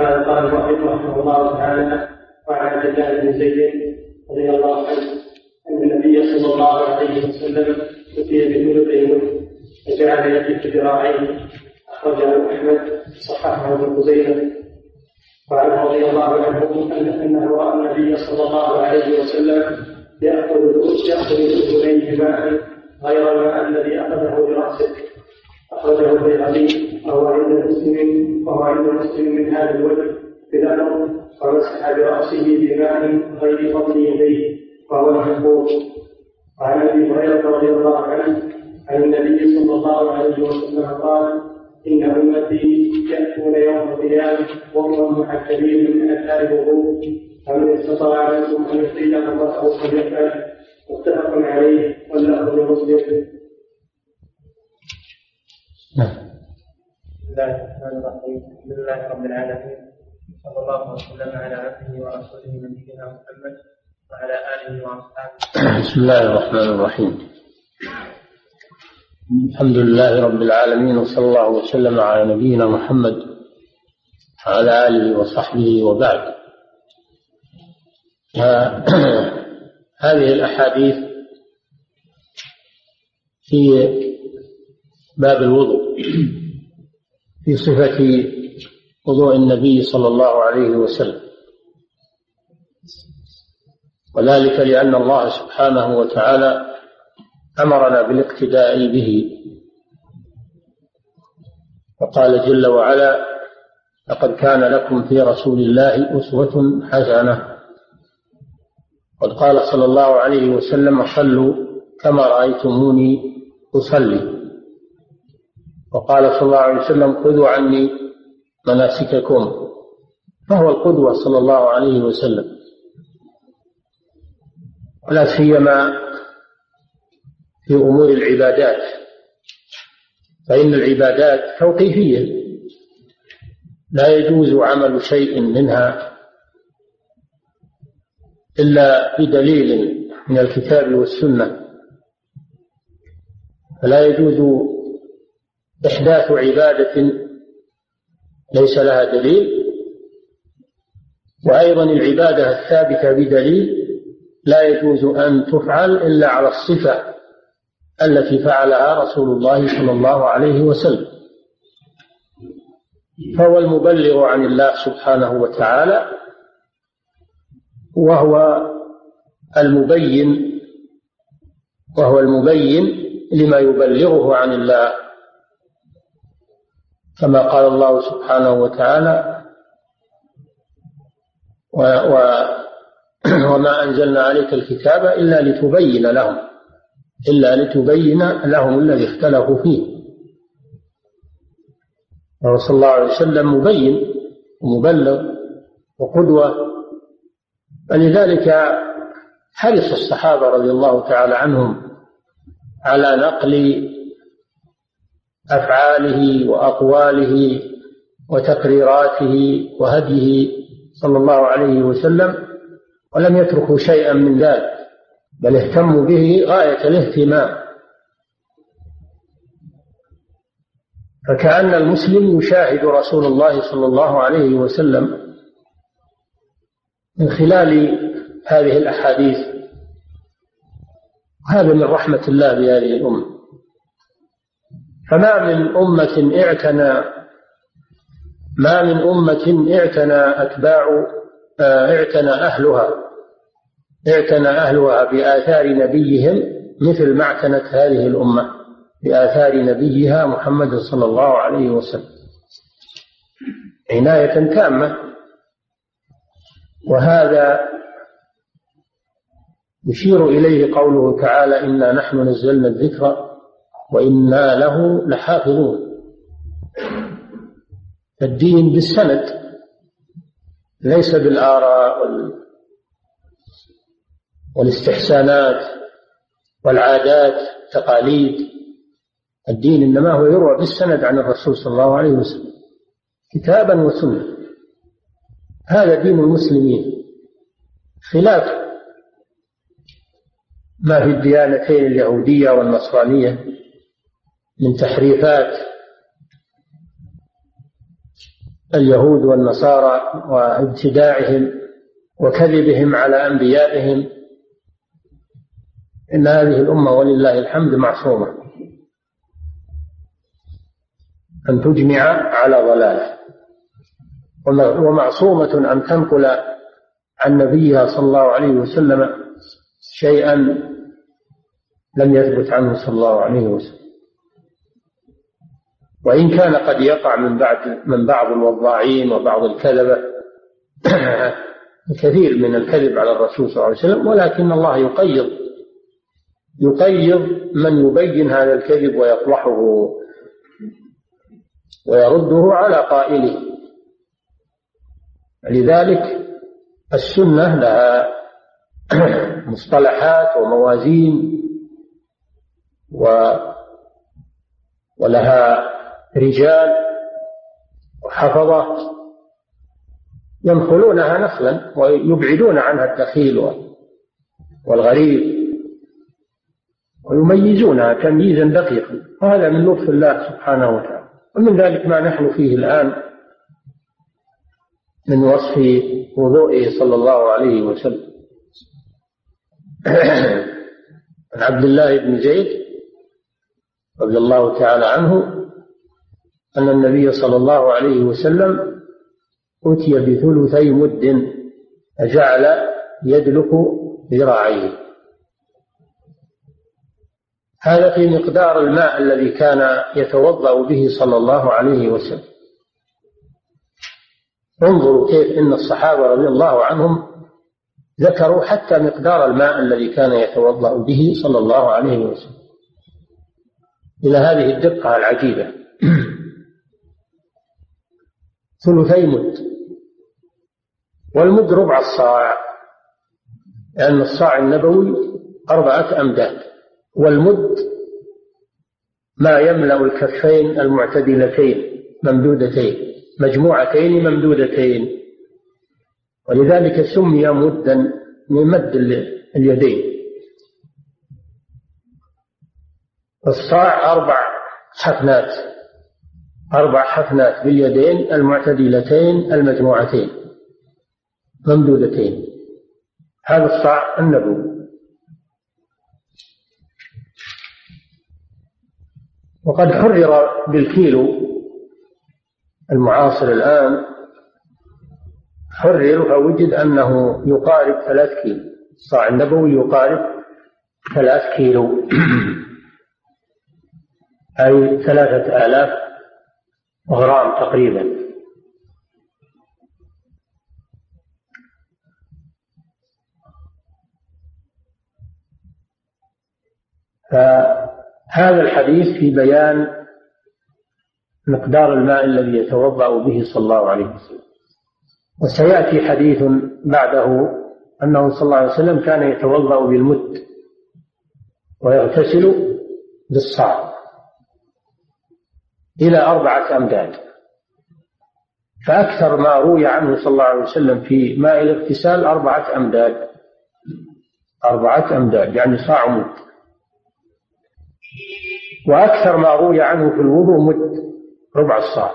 وعلى قال المؤلف رحمه الله تعالى وعن عبد الله بن زيد رضي الله عنه أن النبي صلى الله عليه وسلم أتي بثلثي ملك فجعل يكف ذراعيه. أخرجه أحمد صححه ابن خزيمة. وعنه رضي الله عنه أنه رأى النبي صلى الله عليه وسلم ياخذ يأخذ اذنيه ماء غير الماء الذي أخذه برأسه. أخرجه البيهقي وهو عند مسلم وهو عند مسلم من هذا الوجه بلفظ ومسح براسه بماء غير فضل يديه وهو محفوظ وعن أبي هريرة رضي الله عنه عن النبي صلى الله عليه وسلم قال إن أمتي يأتون يوم القيامة وهم محجبين من أثار الوضوء فمن استطاع منكم أن يحيي الله فليفعل متفق عليه واللفظ لمسلم. نعم. بسم الله الرحمن الرحيم الحمد لله رب العالمين صلى الله وسلم على عبده ورسوله نبينا محمد وعلى آله وأصحابه. بسم الله الرحمن الرحيم. الحمد لله رب العالمين وصلى الله وسلم على نبينا محمد وعلى آله وصحبه وبعد هذه الأحاديث في باب الوضوء. في صفة وضوء النبي صلى الله عليه وسلم. وذلك لأن الله سبحانه وتعالى أمرنا بالاقتداء به. فقال جل وعلا لقد كان لكم في رسول الله أسوة حسنة. قد قال صلى الله عليه وسلم صلوا كما رأيتموني أصلي. وقال صلى الله عليه وسلم خذوا عني مناسككم. فهو القدوة صلى الله عليه وسلم. ولا سيما في أمور العبادات. فإن العبادات توقيفية. لا يجوز عمل شيء منها إلا بدليل من الكتاب والسنة. فلا يجوز إحداث عبادة ليس لها دليل وأيضا العبادة الثابتة بدليل لا يجوز أن تفعل إلا على الصفة التي فعلها رسول الله صلى الله عليه وسلم. فهو المبلغ عن الله سبحانه وتعالى وهو المبين وهو المبين لما يبلغه عن الله كما قال الله سبحانه وتعالى و و وما أنزلنا عليك الكتاب إلا لتبين لهم إلا لتبين لهم الذي اختلفوا فيه. صلى الله عليه وسلم مبين ومبلغ وقدوة فلذلك حرص الصحابة رضي الله تعالى عنهم على نقل أفعاله وأقواله وتقريراته وهديه صلى الله عليه وسلم ولم يتركوا شيئا من ذلك بل اهتموا به غاية الاهتمام. فكأن المسلم يشاهد رسول الله صلى الله عليه وسلم من خلال هذه الأحاديث. هذا من رحمة الله بهذه الأمة. فما من أمة اعتنى ما من أمة اعتنى أتباع آه، اعتنى أهلها اعتنى أهلها بآثار نبيهم مثل ما اعتنت هذه الأمة بآثار نبيها محمد صلى الله عليه وسلم. عناية تامة. وهذا يشير إليه قوله تعالى إنا نحن نزلنا الذكر وإنا له لحافظون. الدين بالسند ليس بالآراء والاستحسانات والعادات تقاليد. الدين إنما هو يروى بالسند عن الرسول صلى الله عليه وسلم كتابا وسنة. هذا دين المسلمين. خلاف ما في الديانتين اليهودية والنصرانية. من تحريفات اليهود والنصارى وابتداعهم وكذبهم على أنبيائهم إن هذه الأمة ولله الحمد معصومة. أن تجمع على ضلالة. ومعصومة أن تنقل عن نبيها صلى الله عليه وسلم شيئا لم يثبت عنه صلى الله عليه وسلم. وإن كان قد يقع من بعد من بعض الوضاعين وبعض الكذبة كثير من الكذب على الرسول صلى الله عليه وسلم ولكن الله يقيض يقيض من يبين هذا الكذب ويطرحه ويرده على قائله. لذلك السنة لها مصطلحات وموازين و ولها رجال وحفظة ينقلونها نقلا ويبعدون عنها الدخيل والغريب ويميزونها تمييزا دقيقا. وهذا من لطف الله سبحانه وتعالى. ومن ذلك ما نحن فيه الآن من وصف وضوئه صلى الله عليه وسلم. عن عبد الله بن زيد رضي الله تعالى عنه أن النبي صلى الله عليه وسلم أتي بثلثي مد فجعل يدلك ذراعيه. هذا في مقدار الماء الذي كان يتوضأ به صلى الله عليه وسلم. انظروا كيف إن الصحابة رضي الله عنهم ذكروا حتى مقدار الماء الذي كان يتوضأ به صلى الله عليه وسلم. إلى هذه الدقة العجيبة. ثلثي مد. والمد ربع الصاع لأن الصاع النبوي أربعة أمداد. والمد ما يملأ الكفين المعتدلتين ممدودتين مجموعتين ممدودتين. ولذلك سمي مدا من مد اليدين. الصاع أربع حفنات. أربع حفنات باليدين المعتدلتين المجموعتين. ممدودتين. هذا الصاع النبوي. وقد حرر بالكيلو المعاصر الآن. حرر فوجد أنه يقارب ثلاث كيلو. الصاع النبوي يقارب ثلاث كيلو. أي ثلاثة آلاف غرام تقريبا. فهذا الحديث في بيان مقدار الماء الذي يتوضأ به صلى الله عليه وسلم. وسيأتي حديث بعده أنه صلى الله عليه وسلم كان يتوضأ بالمد ويغتسل بالصاع إلى أربعة أمداد. فأكثر ما روي عنه صلى الله عليه وسلم في ماء الاغتسال أربعة أمداد. أربعة أمداد يعني صاع مد. وأكثر ما روي عنه في الوضوء مد ربع الصاع.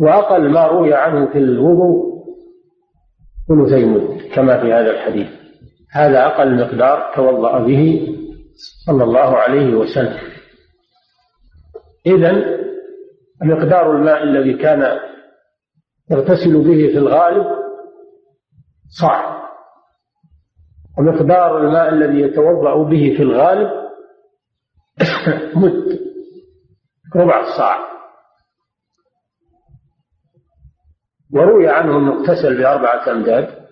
وأقل ما روي عنه في الوضوء ثلثي مد كما في هذا الحديث. هذا أقل مقدار توضأ به صلى الله عليه وسلم. إذا مقدار الماء الذي كان يغتسل به في الغالب صاع ومقدار الماء الذي يتوضأ به في الغالب مد. ربع الصاع وروي عنه أنه اغتسل بأربعة أمداد.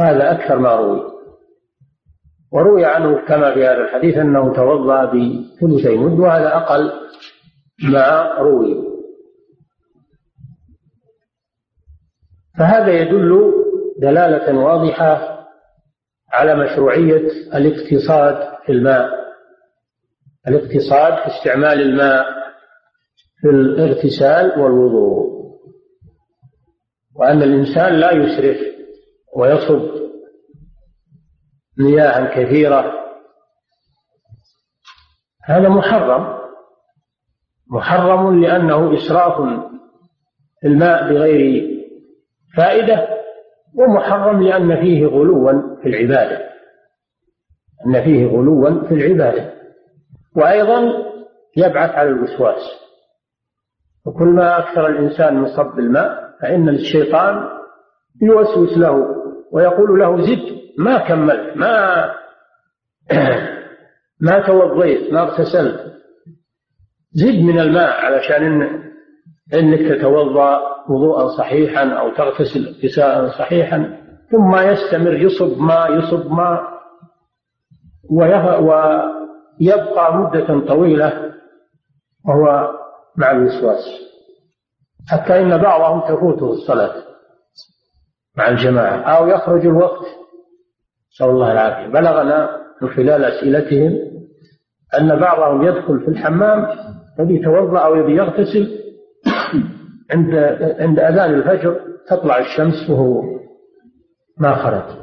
هذا أكثر ما روي. وروي عنه كما في هذا الحديث أنه توضأ بثلثي مد وهذا أقل ما روي. فهذا يدل دلالة واضحة على مشروعية الاقتصاد في الماء. الاقتصاد في استعمال الماء في الاغتسال والوضوء. وأن الإنسان لا يسرف ويصب. مياه كثيرة هذا محرم. محرم لأنه إسراف الماء بغير فائدة ومحرم لأن فيه غلوا في العبادة. أن فيه غلوا في العبادة. وأيضا يبعث على الوسواس. وكل ما أكثر الإنسان من صب الماء فإن الشيطان يوسوس له ويقول له زد ما كملت ما ما توضيت ما اغتسلت. زد من الماء علشان إن إنك تتوضأ وضوءا صحيحا أو تغتسل اغتسالا صحيحا ثم يستمر يصب ماء يصب ماء ويبقى مدة طويلة وهو مع الوسواس. حتى إن بعضهم تفوته الصلاة. مع الجماعة. أو يخرج الوقت. نسأل الله العافية. بلغنا من خلال أسئلتهم أن بعضهم يدخل في الحمام يبي يتوضأ أو يبي يغتسل عند عند أذان الفجر تطلع الشمس وهو ما خرج.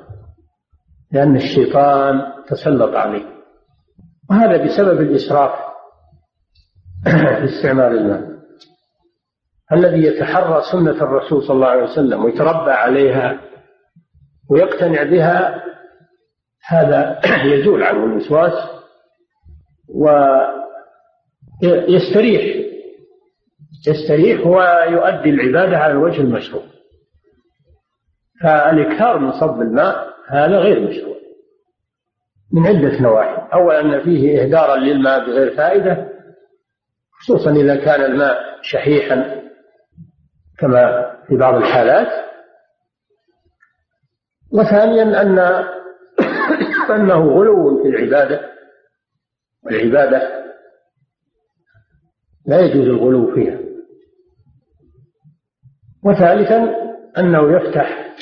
لأن الشيطان تسلط عليه. وهذا بسبب الإسراف في استعمال الماء. الذي يتحرى سنة الرسول صلى الله عليه وسلم ويتربى عليها ويقتنع بها هذا يزول عنه الوسواس ويستريح. يستريح ويؤدي العبادة على الوجه المشروع. فالإكثار من صب الماء هذا غير مشروع. من عدة نواحي. أولا أن فيه إهدارا للماء بغير فائدة خصوصا إذا كان الماء شحيحا. كما في بعض الحالات. وثانيا أن أنه غلو في العبادة. والعبادة لا يجوز الغلو فيها. وثالثا أنه يفتح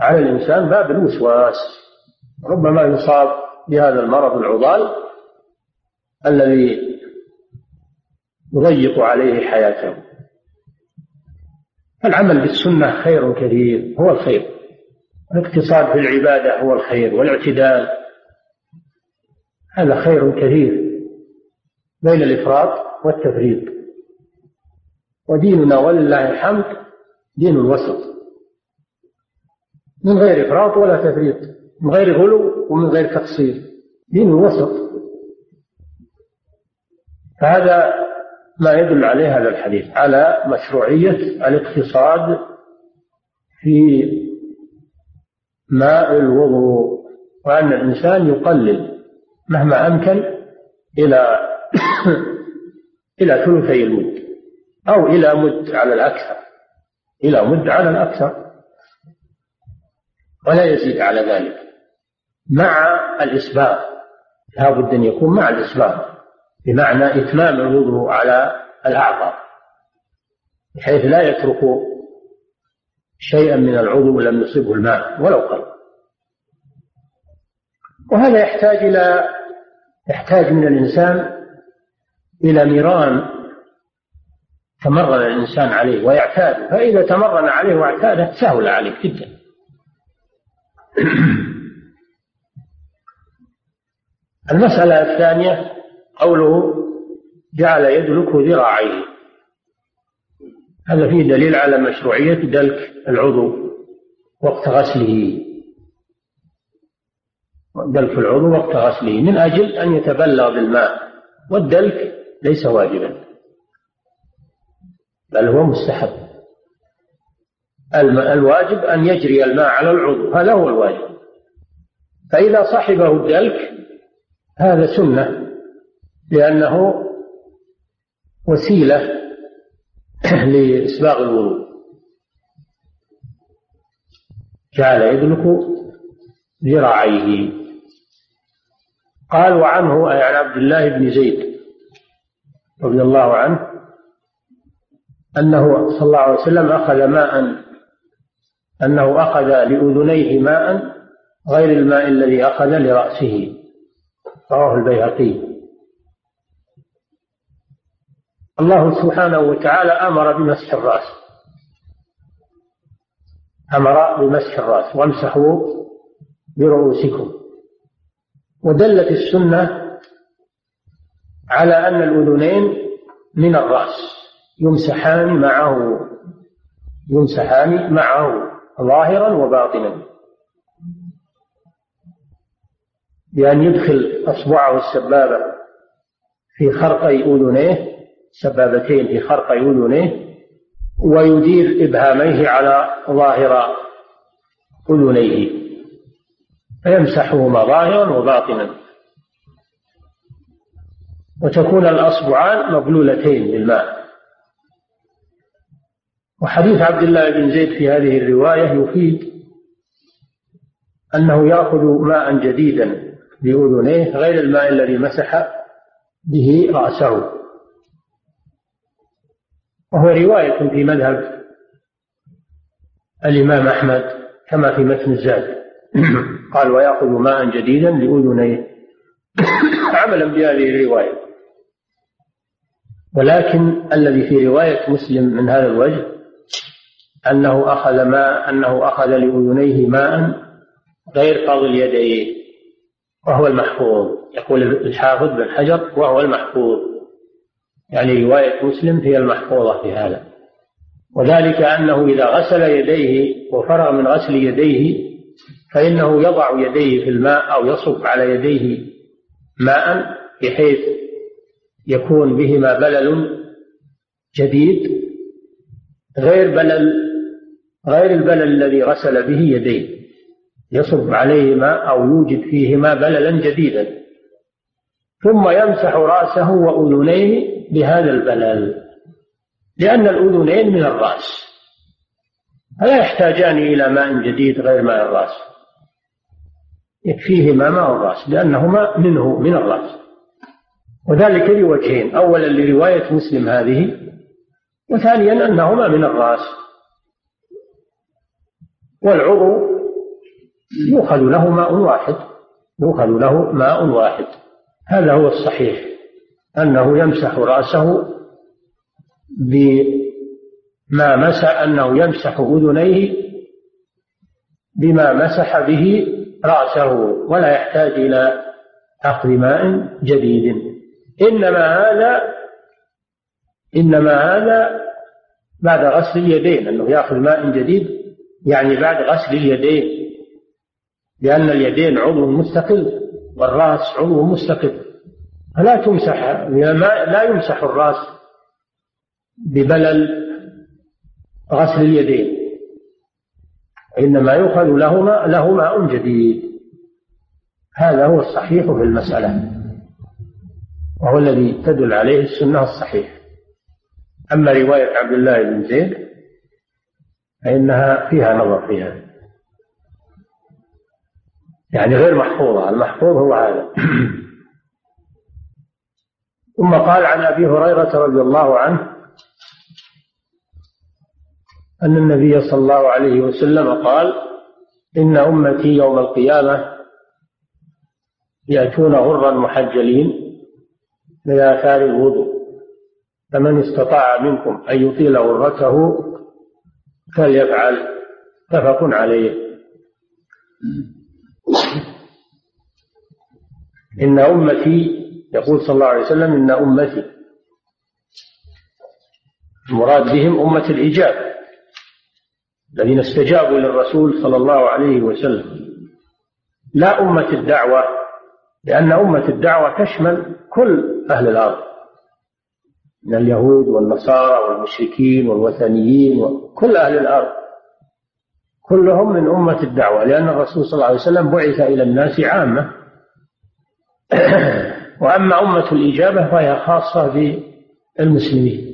على الإنسان باب الوسواس. ربما يصاب بهذا المرض العضال الذي يضيق عليه حياته. العمل بالسنة خير كثير هو الخير. الاقتصاد في العبادة هو الخير والاعتدال هذا خير كثير بين الإفراط والتفريط. وديننا ولله الحمد دين الوسط. من غير إفراط ولا تفريط من غير غلو ومن غير تقصير دين الوسط. فهذا ما يدل عليه هذا الحديث على مشروعية الاقتصاد في ماء الوضوء وأن الإنسان يقلل مهما أمكن إلى إلى ثلثي المد أو إلى مد على الأكثر إلى مد على الأكثر. ولا يزيد على ذلك مع الإسباغ لابد أن يكون مع الإسباغ بمعنى إتمام الوضوء على الأعضاء بحيث لا يترك شيئا من العضو لم يصبه الماء ولو قل. وهذا يحتاج إلى يحتاج من الإنسان إلى نيران تمرن الإنسان عليه ويعتاد فإذا تمرن عليه واعتاده سهل عليه جدا. المسألة الثانية قوله جعل يدلك ذراعيه هذا فيه دليل على مشروعية دلك العضو وقت غسله. دلك العضو وقت غسله من أجل أن يتبلغ بالماء والدلك ليس واجبا. بل هو مستحب. الواجب أن يجري الماء على العضو هذا هو الواجب. فإذا صحبه الدلك هذا سنة. لأنه وسيلة لإسباغ الوضوء. جعل يدلك ذراعيه. قال وعنه أي عن عبد الله بن زيد رضي الله عنه أنه صلى الله عليه وسلم أخذ ماء أنه أخذ لأذنيه ماء غير الماء الذي أخذ لرأسه. رواه البيهقي. الله سبحانه وتعالى أمر بمسح الرأس. أمر بمسح الرأس. وامسحوا برؤوسكم. ودلت السنة على أن الأذنين من الرأس. يمسحان معه. يمسحان معه. ظاهرا وباطنا. بأن يدخل أصبعه السبابة في خرقي أذنيه. سبابتين في خرقي أذنيه ويدير إبهاميه على ظاهر أذنيه فيمسحهما ظاهرا وباطنا. وتكون الأصبعان مبلولتين بالماء. وحديث عبد الله بن زيد في هذه الرواية يفيد أنه يأخذ ماء جديدا بأذنيه غير الماء الذي مسح به رأسه. وهو رواية في مذهب الإمام أحمد كما في متن الزاد. قال ويأخذ ماء جديدا لأذنيه. عملا بهذه الرواية. ولكن الذي في رواية مسلم من هذا الوجه أنه أخذ ماء أنه أخذ لأذنيه ماء غير فضل يديه وهو المحفوظ. يقول الحافظ بن حجر وهو المحفوظ. يعني رواية مسلم هي المحفوظة في هذا. وذلك أنه إذا غسل يديه وفرغ من غسل يديه فإنه يضع يديه في الماء أو يصب على يديه ماء بحيث يكون بهما بلل جديد غير بلل غير البلل الذي غسل به يديه. يصب عليهما أو يوجد فيهما بللا جديدا. ثم يمسح رأسه وأذنيه بهذا البلل. لأن الأذنين من الرأس. فلا يحتاجان إلى ماء جديد غير ماء الرأس. يكفيهما ماء الرأس لأنهما منه من الرأس. وذلك لوجهين أولا لرواية مسلم هذه وثانيا أنهما من الرأس. والعضو يؤخذ له ماء واحد يؤخذ له ماء واحد. هذا هو الصحيح أنه يمسح رأسه بما مسح أنه يمسح أذنيه بما مسح به رأسه ولا يحتاج إلى أخذ ماء جديد. إنما هذا إنما هذا بعد غسل اليدين أنه يأخذ ماء جديد يعني بعد غسل اليدين لأن اليدين عضو مستقل. والرأس عضو مستقل. فلا تمسح لا يمسح الرأس ببلل غسل اليدين إنما يؤخذ لهما له ماء جديد. هذا هو الصحيح في المسألة وهو الذي تدل عليه السنة الصحيحة أما رواية عبد الله بن زيد فإنها فيها نظر في هذا. يعني غير محفوظة المحفوظ هو هذا. ثم قال عن أبي هريرة رضي الله عنه أن النبي صلى الله عليه وسلم قال إن أمتي يوم القيامة يأتون غرا محجلين بآثار الوضوء فمن استطاع منكم أن يطيل غرته فليفعل متفق عليه. إن أمتي يقول صلى الله عليه وسلم إن أمتي. المراد بهم أمة الإجابة الذين استجابوا للرسول صلى الله عليه وسلم. لا أمة الدعوة لأن أمة الدعوة تشمل كل أهل الأرض. من اليهود والنصارى والمشركين والوثنيين وكل أهل الأرض. كلهم من أمة الدعوة لأن الرسول صلى الله عليه وسلم بعث إلى الناس عامة. وأما أمة الإجابة فهي خاصة بالمسلمين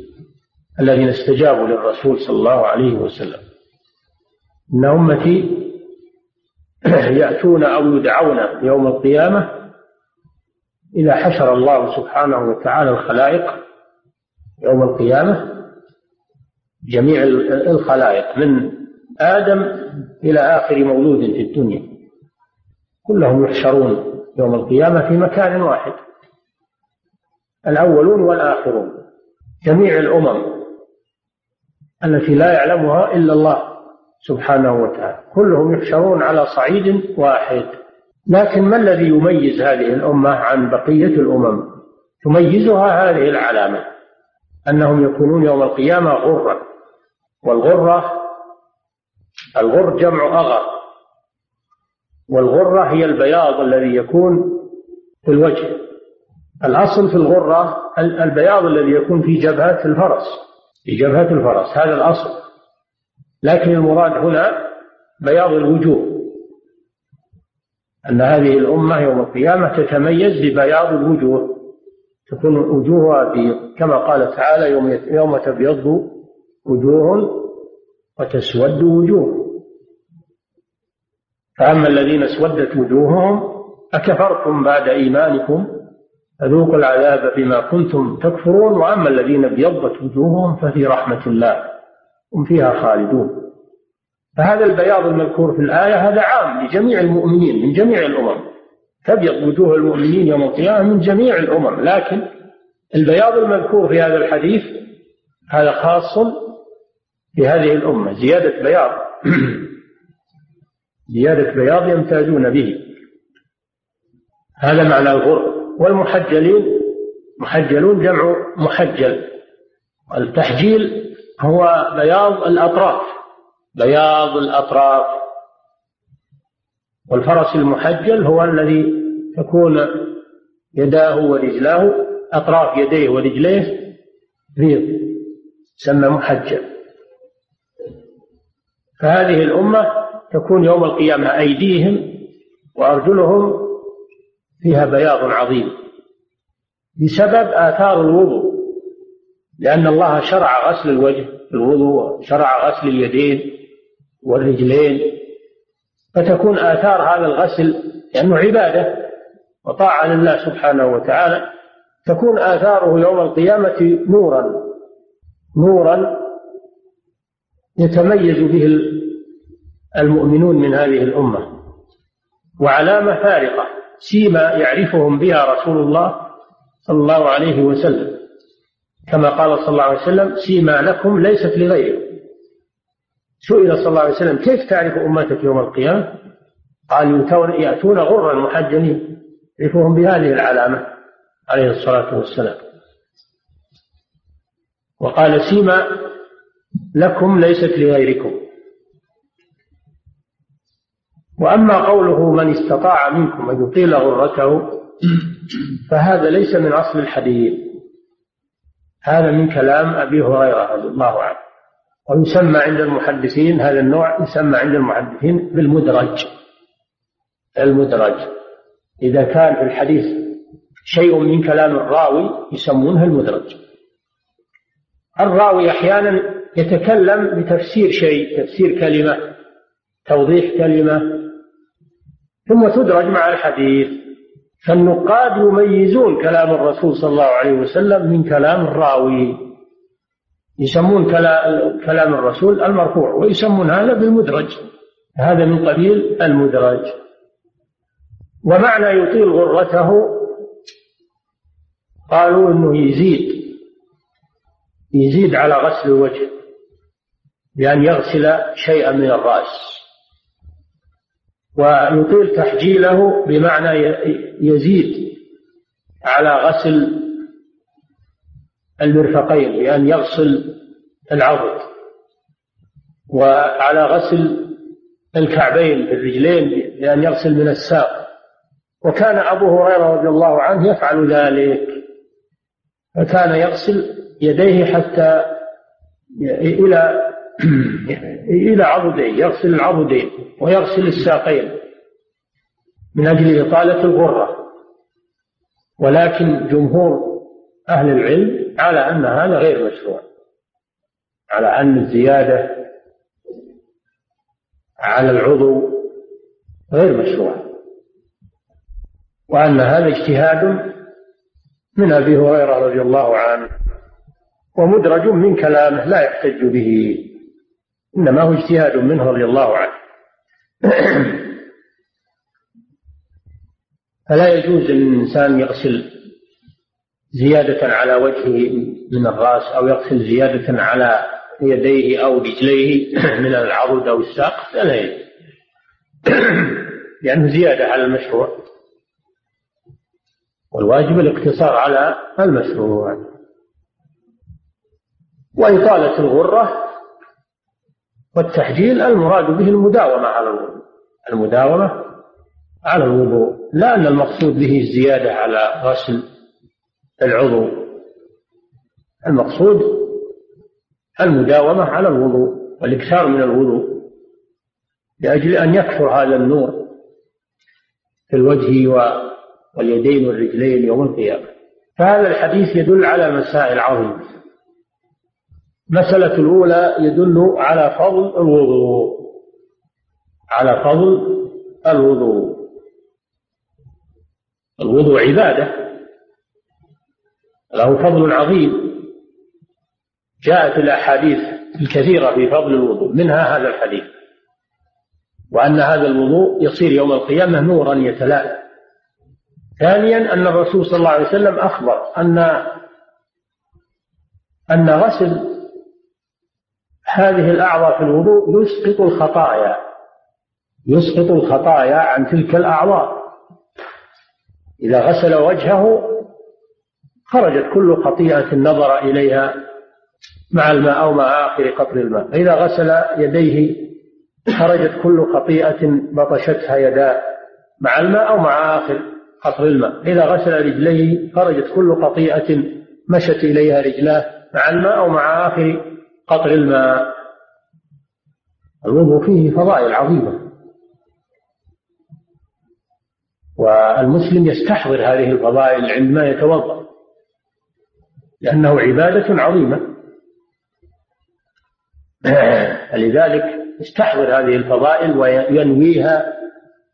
الذين استجابوا للرسول صلى الله عليه وسلم. إن أمتي يأتون أو يدعون يوم القيامة إذا حشر الله سبحانه وتعالى الخلائق يوم القيامة جميع الخلائق من آدم إلى آخر مولود في الدنيا. كلهم يحشرون يوم القيامة في مكان واحد. الأولون والآخرون. جميع الأمم. التي لا يعلمها إلا الله سبحانه وتعالى. كلهم يحشرون على صعيد واحد. لكن ما الذي يميز هذه الأمة عن بقية الأمم؟ تميزها هذه العلامة. أنهم يكونون يوم القيامة غرة. والغرة الغر جمع أغر والغرة هي البياض الذي يكون في الوجه. الأصل في الغرة البياض الذي يكون في جبهة الفرس في جبهة الفرس هذا الأصل. لكن المراد هنا بياض الوجوه أن هذه الأمة يوم القيامة تتميز ببياض الوجوه. تكون وجوهها كما قال تعالى يوم يوم تبيض وجوه وتسود وجوه. فأما الذين اسودت وجوههم أكفرتم بعد إيمانكم؟ فذوقوا العذاب بما كنتم تكفرون وأما الذين ابيضت وجوههم ففي رحمة الله هم فيها خالدون. فهذا البياض المذكور في الآية هذا عام لجميع المؤمنين من جميع الأمم. تبيض وجوه المؤمنين يوم القيامة من جميع الأمم. لكن البياض المذكور في هذا الحديث هذا خاص بهذه الأمة زيادة بياض. زيادة بياض يمتازون به. هذا معنى الغر. والمحجلين محجلون جمع محجل. التحجيل هو بياض الأطراف. بياض الأطراف. والفرس المحجل هو الذي تكون يداه ورجلاه أطراف يديه ورجليه بيض سمى محجل. فهذه الأمة تكون يوم القيامة أيديهم وأرجلهم فيها بياض عظيم بسبب آثار الوضوء لأن الله شرع غسل الوجه في الوضوء شرع غسل اليدين والرجلين فتكون آثار هذا الغسل لأنه عبادة وطاعة لله سبحانه وتعالى تكون آثاره يوم القيامة نورا نورا يتميز به المؤمنون من هذه الأمة وعلامة فارقة سيما يعرفهم بها رسول الله صلى الله عليه وسلم. كما قال صلى الله عليه وسلم سيما لكم ليست لغيركم. سئل صلى الله عليه وسلم كيف تعرف أمتك يوم القيامة؟ قال يأتون غرا محجلين. يعرفهم بهذه العلامة عليه الصلاة والسلام. وقال سيما لكم ليست لغيركم. وأما قوله من استطاع منكم أن يطيل غرته فهذا ليس من أصل الحديث. هذا من كلام أبي هريرة رضي الله عنه. ويسمى عند المحدثين هذا النوع يسمى عند المحدثين بالمدرج. المدرج. إذا كان في الحديث شيء من كلام الراوي يسمونه المدرج. الراوي أحيانا يتكلم بتفسير شيء تفسير كلمة توضيح كلمة ثم تدرج مع الحديث. فالنقاد يميزون كلام الرسول صلى الله عليه وسلم من كلام الراوي. يسمون كلام الرسول المرفوع ويسمون هذا بالمدرج. هذا من قبيل المدرج. ومعنى يطيل غرته قالوا إنه يزيد يزيد على غسل الوجه بأن يغسل شيئا من الرأس. ويطيل تحجيله بمعنى يزيد على غسل المرفقين بأن يغسل العضد وعلى غسل الكعبين الرجلين بأن يغسل من الساق. وكان أبو هريرة رضي الله عنه يفعل ذلك فكان يغسل يديه حتى إلى إلى عضدين يغسل العضدين ويغسل الساقين من أجل إطالة الغرة. ولكن جمهور أهل العلم على أن هذا غير مشروع على أن الزيادة على العضو غير مشروع وأن هذا اجتهاد من أبي هريرة رضي الله عنه ومدرج من كلامه لا يحتج به. إنما هو اجتهاد منه رضي الله عنه. فلا يجوز للإنسان يغسل زيادة على وجهه من الرأس أو يغسل زيادة على يديه أو رجليه من العضد أو الساق فلا يجوز. لأنه زيادة على المشروع. والواجب الاقتصار على المشروع. وإطالة الغرة والتحجيل المراد به المداومة على الوضوء. المداومة على الوضوء لا أن المقصود به الزيادة على غسل العضو. المقصود المداومة على الوضوء والإكثار من الوضوء لأجل أن يكثر هذا النور في الوجه واليدين والرجلين يوم القيامة. فهذا الحديث يدل على مسائل عظيمة. المسألة الأولى يدل على فضل الوضوء. على فضل الوضوء. الوضوء عبادة. له فضل عظيم. جاءت الأحاديث الكثيرة في فضل الوضوء. منها هذا الحديث. وأن هذا الوضوء يصير يوم القيامة نورا يتلألأ ثانيا أن الرسول صلى الله عليه وسلم أخبر أن أن غسل هذه الأعضاء في الوضوء يسقط الخطايا يسقط الخطايا عن تلك الأعضاء. إذا غسل وجهه خرجت كل خطيئة نظر إليها مع الماء أو مع آخر قطر الماء. فإذا غسل يديه خرجت كل خطيئة بطشتها يداه مع الماء أو مع آخر قطر الماء. إذا غسل رجليه خرجت كل خطيئة مشت إليها رجلاه مع الماء أو مع آخر قطر الماء. الوضوء فيه فضائل عظيمة. والمسلم يستحضر هذه الفضائل عندما يتوضأ لأنه عبادة عظيمة. لذلك يستحضر هذه الفضائل وينويها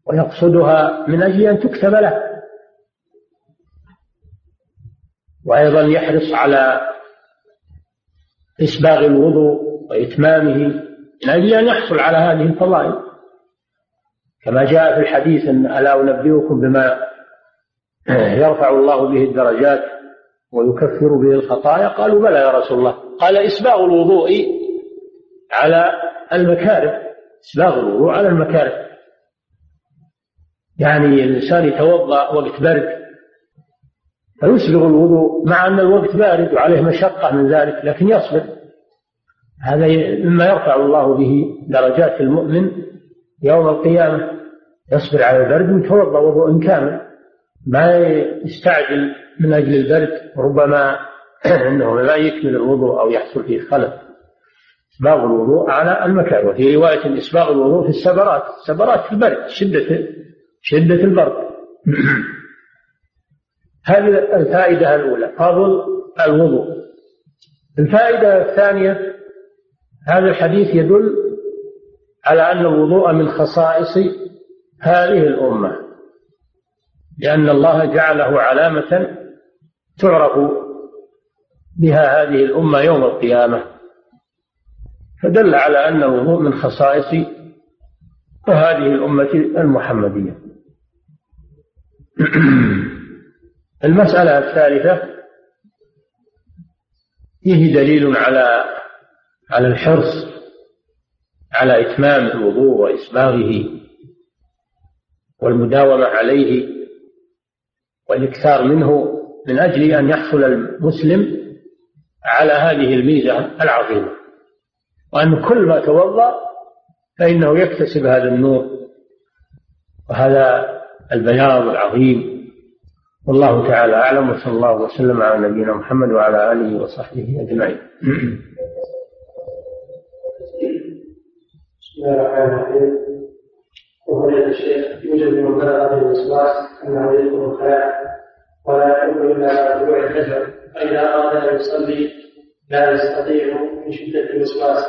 ويقصدها من أجل أن تكتب له. وأيضا يحرص على إسباغ الوضوء وإتمامه من أجل أن يحصل على هذه الفضائل. كما جاء في الحديث أن ألا أنبئكم بما يرفع الله به الدرجات ويكفر به الخطايا؟ قالوا بلى يا رسول الله. قال إسباغ الوضوء على المكاره إسباغ الوضوء على المكاره. يعني الإنسان يتوضأ وقت برد. فيسبغ الوضوء مع أن الوقت بارد وعليه مشقة من ذلك لكن يصبر. هذا مما يرفع الله به درجات المؤمن يوم القيامة. يصبر على البرد ويتوضأ وضوء كامل ما يستعجل من أجل البرد ربما أنه لا يكمل الوضوء أو يحصل فيه خلل. إسباغ الوضوء على المكان وفي رواية إسباغ الوضوء في السبرات. السبرات في البرد شدة شدة البرد. هذه الفائدة الأولى؟ فضل الوضوء. الفائدة الثانية هذا الحديث يدل على أن الوضوء من خصائص هذه الأمة لأن الله جعله علامة تعرف بها هذه الأمة يوم القيامة. فدل على أن الوضوء من خصائص هذه الأمة المحمدية. المسألة الثالثة فيه دليل على على الحرص على إتمام الوضوء وإسباغه والمداومة عليه والإكثار منه من أجل أن يحصل المسلم على هذه الميزة العظيمة. وأن كل ما توضأ فإنه يكتسب هذا النور وهذا البياض العظيم والله تعالى أعلم وصلى الله وسلم على نبينا محمد وعلى آله وصحبه أجمعين بسم الله الرحمن الرحيم وفضيلة الشيخ يوجد من بلغ الوسواس انه يدخل الخلاء ولا الا بعد طلوع الفجر فاذا اراد ان يصلي لا يستطيع من شده الوسواس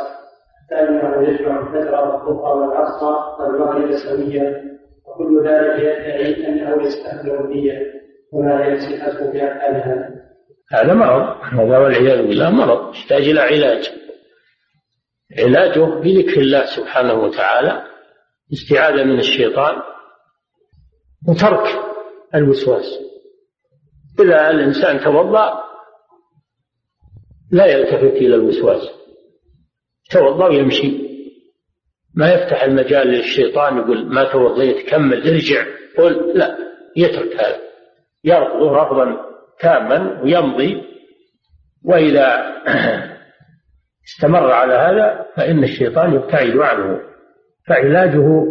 كانه يجمع الفجر والظهر والعصر والمغرب سويا وكل ذلك يدعي انه يستهزئ النية هذا هذا مرض. هذا والعياذ بالله مرض؟ يحتاج إلى علاج. علاجه بذكر الله سبحانه وتعالى استعاذة من الشيطان وترك الوسواس. إذا الإنسان توضأ لا يلتفت إلى الوسواس. توضأ ويمشي. ما يفتح المجال للشيطان يقول ما توضيت كمل ارجع. قل لا يترك هذا. يرفضه رفضا تاما ويمضي. وإذا استمر على هذا فإن الشيطان يبتعد عنه فعلاجه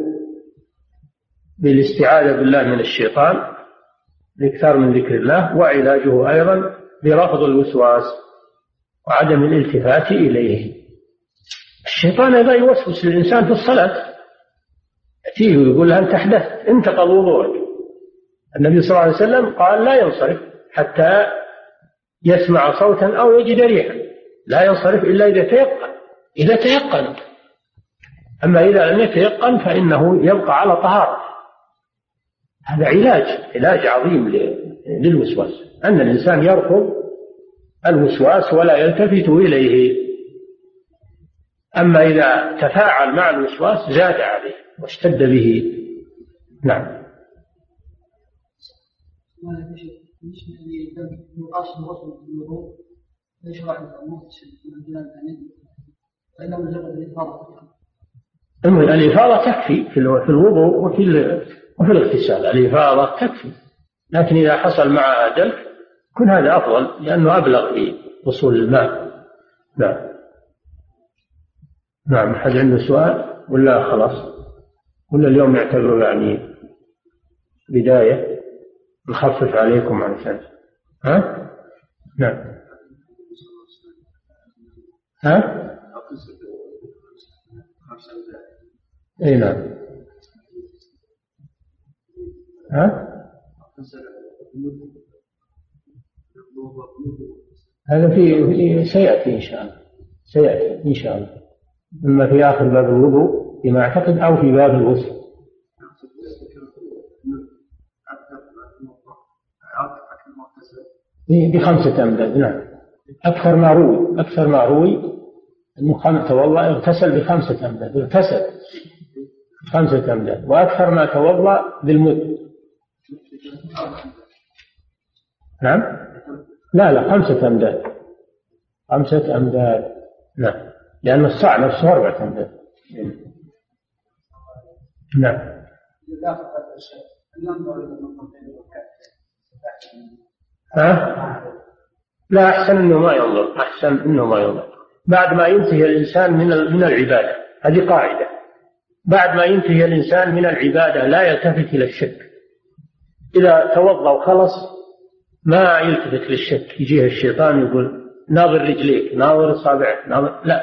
بالاستعاذة بالله من الشيطان الإكثار من ذكر الله وعلاجه أيضا برفض الوسواس وعدم الالتفات إليه. الشيطان أيضا يوسوس للإنسان في الصلاة. يأتيه ويقول له أنت أحدثت انتقض وضوءك النبي صلى الله عليه وسلم قال لا ينصرف حتى يسمع صوتا أو يجد ريحا. لا ينصرف إلا إذا تيقن. إذا تيقن. أما إذا لم يتيقن فإنه يبقى على طهارة. هذا علاج علاج عظيم للوسواس. أن الإنسان يرفض الوسواس ولا يلتفت إليه. أما إذا تفاعل مع الوسواس زاد عليه واشتد به. نعم. الإفاضة تكفي في الوضوء وفي وفي الاغتسال. الإفاضة تكفي. لكن إذا حصل معها دلك يكون هذا أفضل لأنه أبلغ في وصول الماء نعم. نعم أحد عنده سؤال؟ ولا خلاص. ولا اليوم يعتبروا يعني بداية. نخفف عليكم عشان ها؟ نعم ها؟ إي نعم ها؟ هذا في سيأتي إن شاء الله سيأتي إن شاء الله إما في آخر باب الوضوء فيما أعتقد أو في باب الغسل بخمسة أمداد نعم. أكثر ما روي أكثر ما روي أنه توضأ اغتسل بخمسة أمداد اغتسل بخمسة أمداد وأكثر ما توضأ بالمد. نعم؟ لا لا خمسة أمداد. خمسة أمداد نعم. لأن الصاع نفسه أربعة أمداد. نعم. ها؟ لا أحسن أنه ما ينظر أحسن أنه ما ينظر. بعد ما ينتهي الإنسان من من العبادة هذه قاعدة. بعد ما ينتهي الإنسان من العبادة لا يلتفت إلى الشك إذا توضأ وخلص ما يلتفت للشك يجيه الشيطان يقول ناظر رجليك ناظر أصابعك ناظر لا.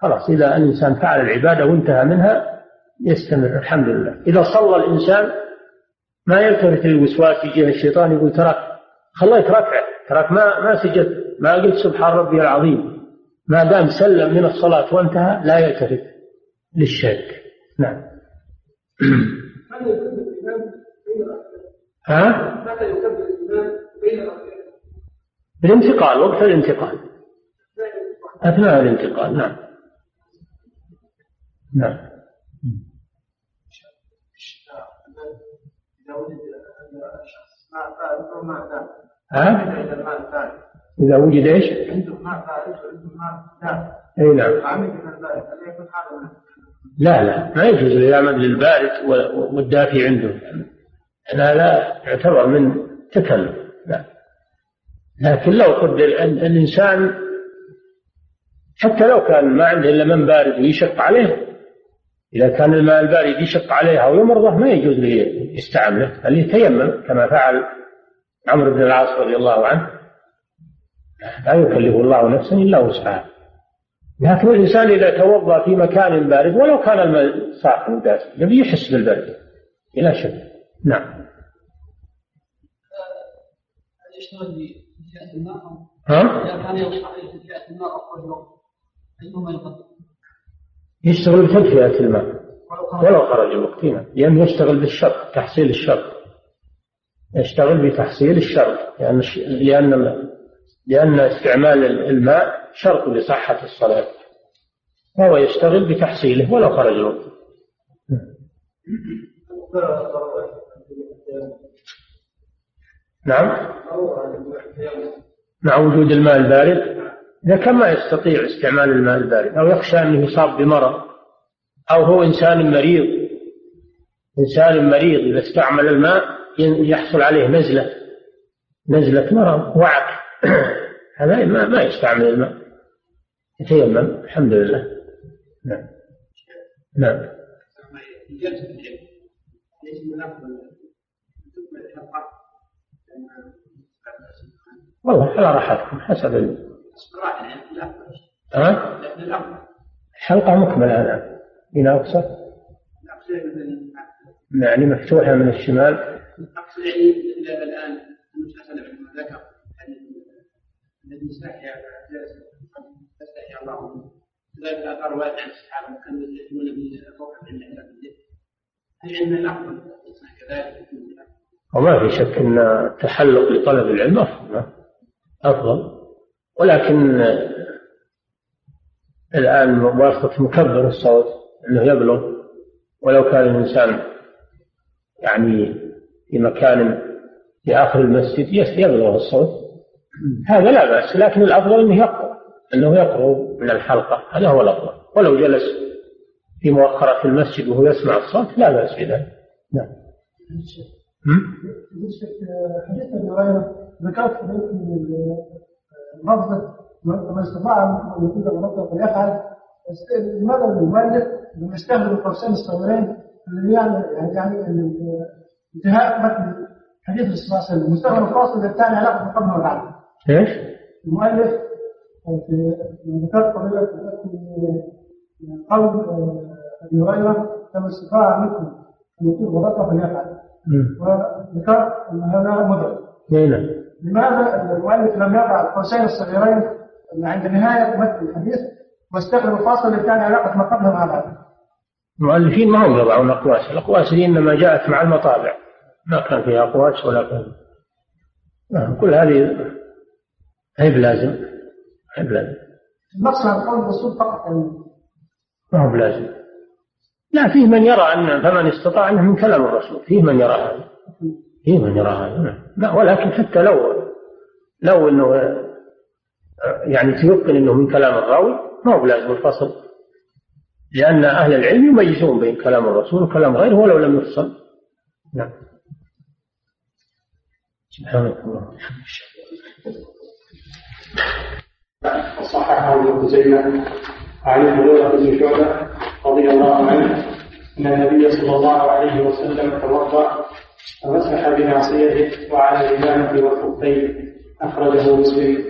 خلاص إذا الإنسان فعل العبادة وانتهى منها يستمر الحمد لله. إذا صلى الإنسان ما يلتفت للوسواس يجيه الشيطان يقول تراك خليك ركعة. تراك ما ما سجدت. ما قلت سبحان ربي العظيم. ما دام سلم من الصلاة وانتهى لا يلتفت للشرك نعم. ها؟ الانتقال وقت الانتقال. أثناء الانتقال نعم. نعم. إذا وجد شخص ما ها؟ إذا وجد إيش؟ عنده ماء فارغ وعنده ماء أي نعم. لا لا. ما يجوز الإعلام للبارد والدافي عنده. لا لا. يعتبر من تكلف لا. لكن لو قدر الإنسان حتى لو كان ما عنده إلا من بارد ويشق عليه إذا كان الماء البارد يشق عليه أو يمرضه ما يجوز له يستعمله بل يتيمم كما فعل عمرو بن العاص رضي الله عنه لا يكلف الله نفسا إلا وسعها. لكن الإنسان إذا توضأ في مكان بارد ولو كان الماء صاحب دافئ يبي يحس بالبرد بلا شك. نعم. ها؟ يشتغل بتدفئة الماء ولو خرج الوقت لأنه يشتغل بالشرط تحصيل الشرط يشتغل بتحصيل الشرط لأن لأن لأن استعمال الماء شرط لصحة الصلاة. فهو يشتغل بتحصيله ولو خرج الوقت نعم؟ مع وجود الماء البارد؟ إذا كان ما يستطيع استعمال الماء البارد أو يخشى أنه يصاب بمرض أو هو إنسان مريض إنسان مريض إذا استعمل الماء يحصل عليه نزلة نزلة مرض وعك هذا ما ما يستعمل الماء. يتيمم الحمد لله. نعم. نعم. والله على راحتكم حسب ال... ها؟ حلقة مكملة الآن إلى أقصى. يعني مفتوحة من الشمال. يعني المسلسل عندما ذكر. الذي استحيا استحيا الله ذلك أثر رواية عن الصحابة كانوا عندنا الأفضل كذلك؟ وما في شك أن التحلق لطلب العلم أفضل أفضل. ولكن الآن واسطة مكبر الصوت أنه يبلغ ولو كان الإنسان يعني في مكان في آخر المسجد يبلغ الصوت. هذا لا بأس لكن الأفضل أنه يقرأ أنه يقرأ من الحلقة. هذا هو الأفضل. ولو جلس في مؤخرة في المسجد وهو يسمع الصوت لا بأس بذلك. نعم. حديث ابي هريره ذكرت لفظه من استطاع أن يطيل ربه فليفعل لماذا المؤلف لم يستخدم القوسين الصغيرين اللي يعني يعني انتهاء متن حديث الرسول صلى الله عليه وسلم مستخدم الفاصل الثاني علاقة بالقبل والعدل إيش؟ المؤلف في ذكرت قضيه قول أبي هريرة كما استطاع منكم أن يطيل ربه فليفعل. وذكرت أن هذا مدرك نعم لماذا المؤلف لم يضع القوسين الصغيرين عند نهاية متن الحديث واستخدم الفاصل اللي كان علاقة ما قبله مع بعد المؤلفين ما هم يضعون اقواس، الأقواس دي إنما جاءت مع المطابع. ما كان فيها أقواس ولا كان نعم كل هذه هي بلازم هي بلازم. المقصد عن قول الرسول فقط. ما هو بلازم. لا فيه من يرى أن فمن استطاع أنه من كلام الرسول فيه من يرى هذا فيه من يرى هذا. نعم. لا ولكن حتى لو لو إنه يعني تيقن إنه من كلام الراوي ما هو بلازم الفصل. لأن أهل العلم يميزون بين كلام الرسول وكلام غيره ولو لم يفصل. نعم. سبحانك اللهم وصححه ابن خزيمة عن المغيرة بن شعبة رضي الله عنه أن النبي صلى الله عليه وسلم توضأ فمسح بناصيته وعلى الإمامة والخفين أخرجه مسلم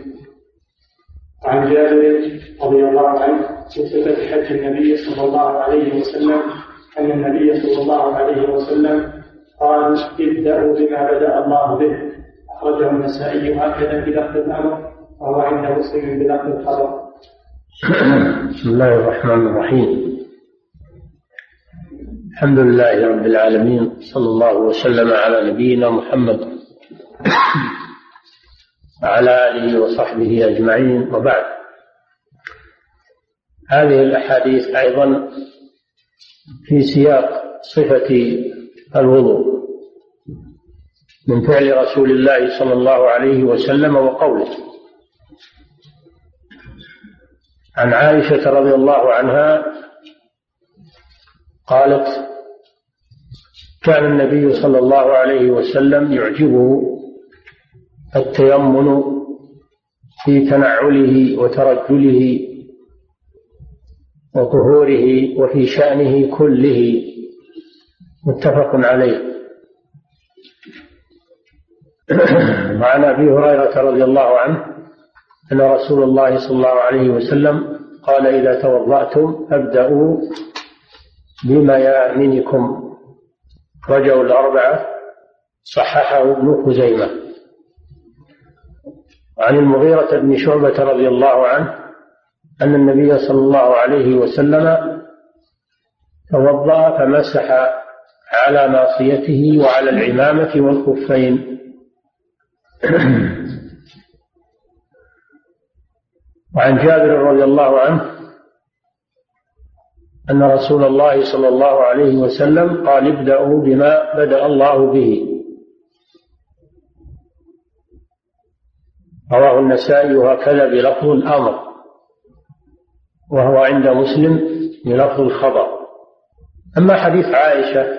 عن جابر رضي الله عنه صفة حج النبي صلى الله عليه وسلم أن النبي صلى الله عليه وسلم قال ابدأوا بما بدأ الله به أخرجه النسائي هكذا لفظ الأمر وهو عند مسلم بلفظ الخبر. بسم الله الرحمن الرحيم. الحمد لله رب العالمين صلى الله وسلم على نبينا محمد وعلى آله وصحبه أجمعين. وبعد هذه الأحاديث أيضا في سياق صفة الوضوء. من فعل رسول الله صلى الله عليه وسلم وقوله. عن عائشة رضي الله عنها قالت كان النبي صلى الله عليه وسلم يعجبه التيمن في تنعله وترجله وطهوره وفي شأنه كله. متفق عليه. وعن أبي هريرة رضي الله عنه أن رسول الله صلى الله عليه وسلم قال إذا توضأتم فابدأوا بميامنكم. رجعوا الأربعة صححه ابن خزيمة. وعن المغيرة بن شعبة رضي الله عنه أن النبي صلى الله عليه وسلم توضأ فمسح على ناصيته وعلى العمامة والخفين. وعن جابر رضي الله عنه أن رسول الله صلى الله عليه وسلم قال ابدأوا بما بدأ الله به رواه النسائي وهكذا بلفظ الأمر وهو عند مسلم بلفظ الخبر. أما حديث عائشة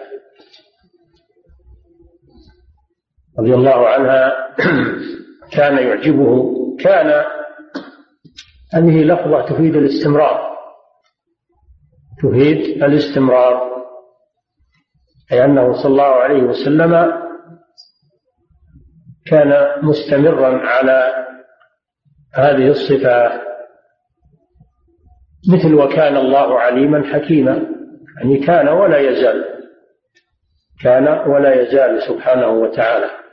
رضي الله عنها كان يعجبه كان هذه لفظة تفيد الاستمرار. تفيد الاستمرار. أي أنه صلى الله عليه وسلم كان مستمرا على هذه الصفات مثل وكان الله عليما حكيما. يعني كان ولا يزال. كان ولا يزال سبحانه وتعالى.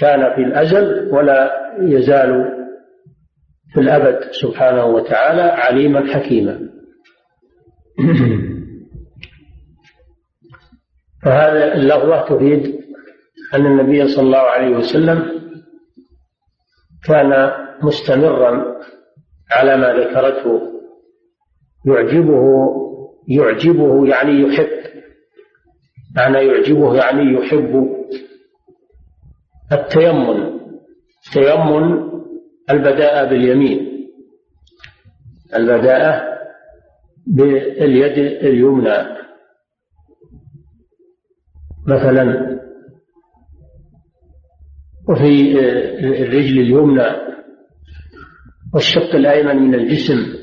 كان في الأزل ولا يزال في الأبد سبحانه وتعالى عليما حكيما. فهذا اللغة تفيد أن النبي صلى الله عليه وسلم كان مستمرا على ما ذكرته. يعجبه يعجبه يعني يحب. معنى يعجبه يعني يحب. التيمن تيمن البداءة باليمين. البداءة باليد اليمنى. مثلا وفي الرجل اليمنى والشق الأيمن من الجسم.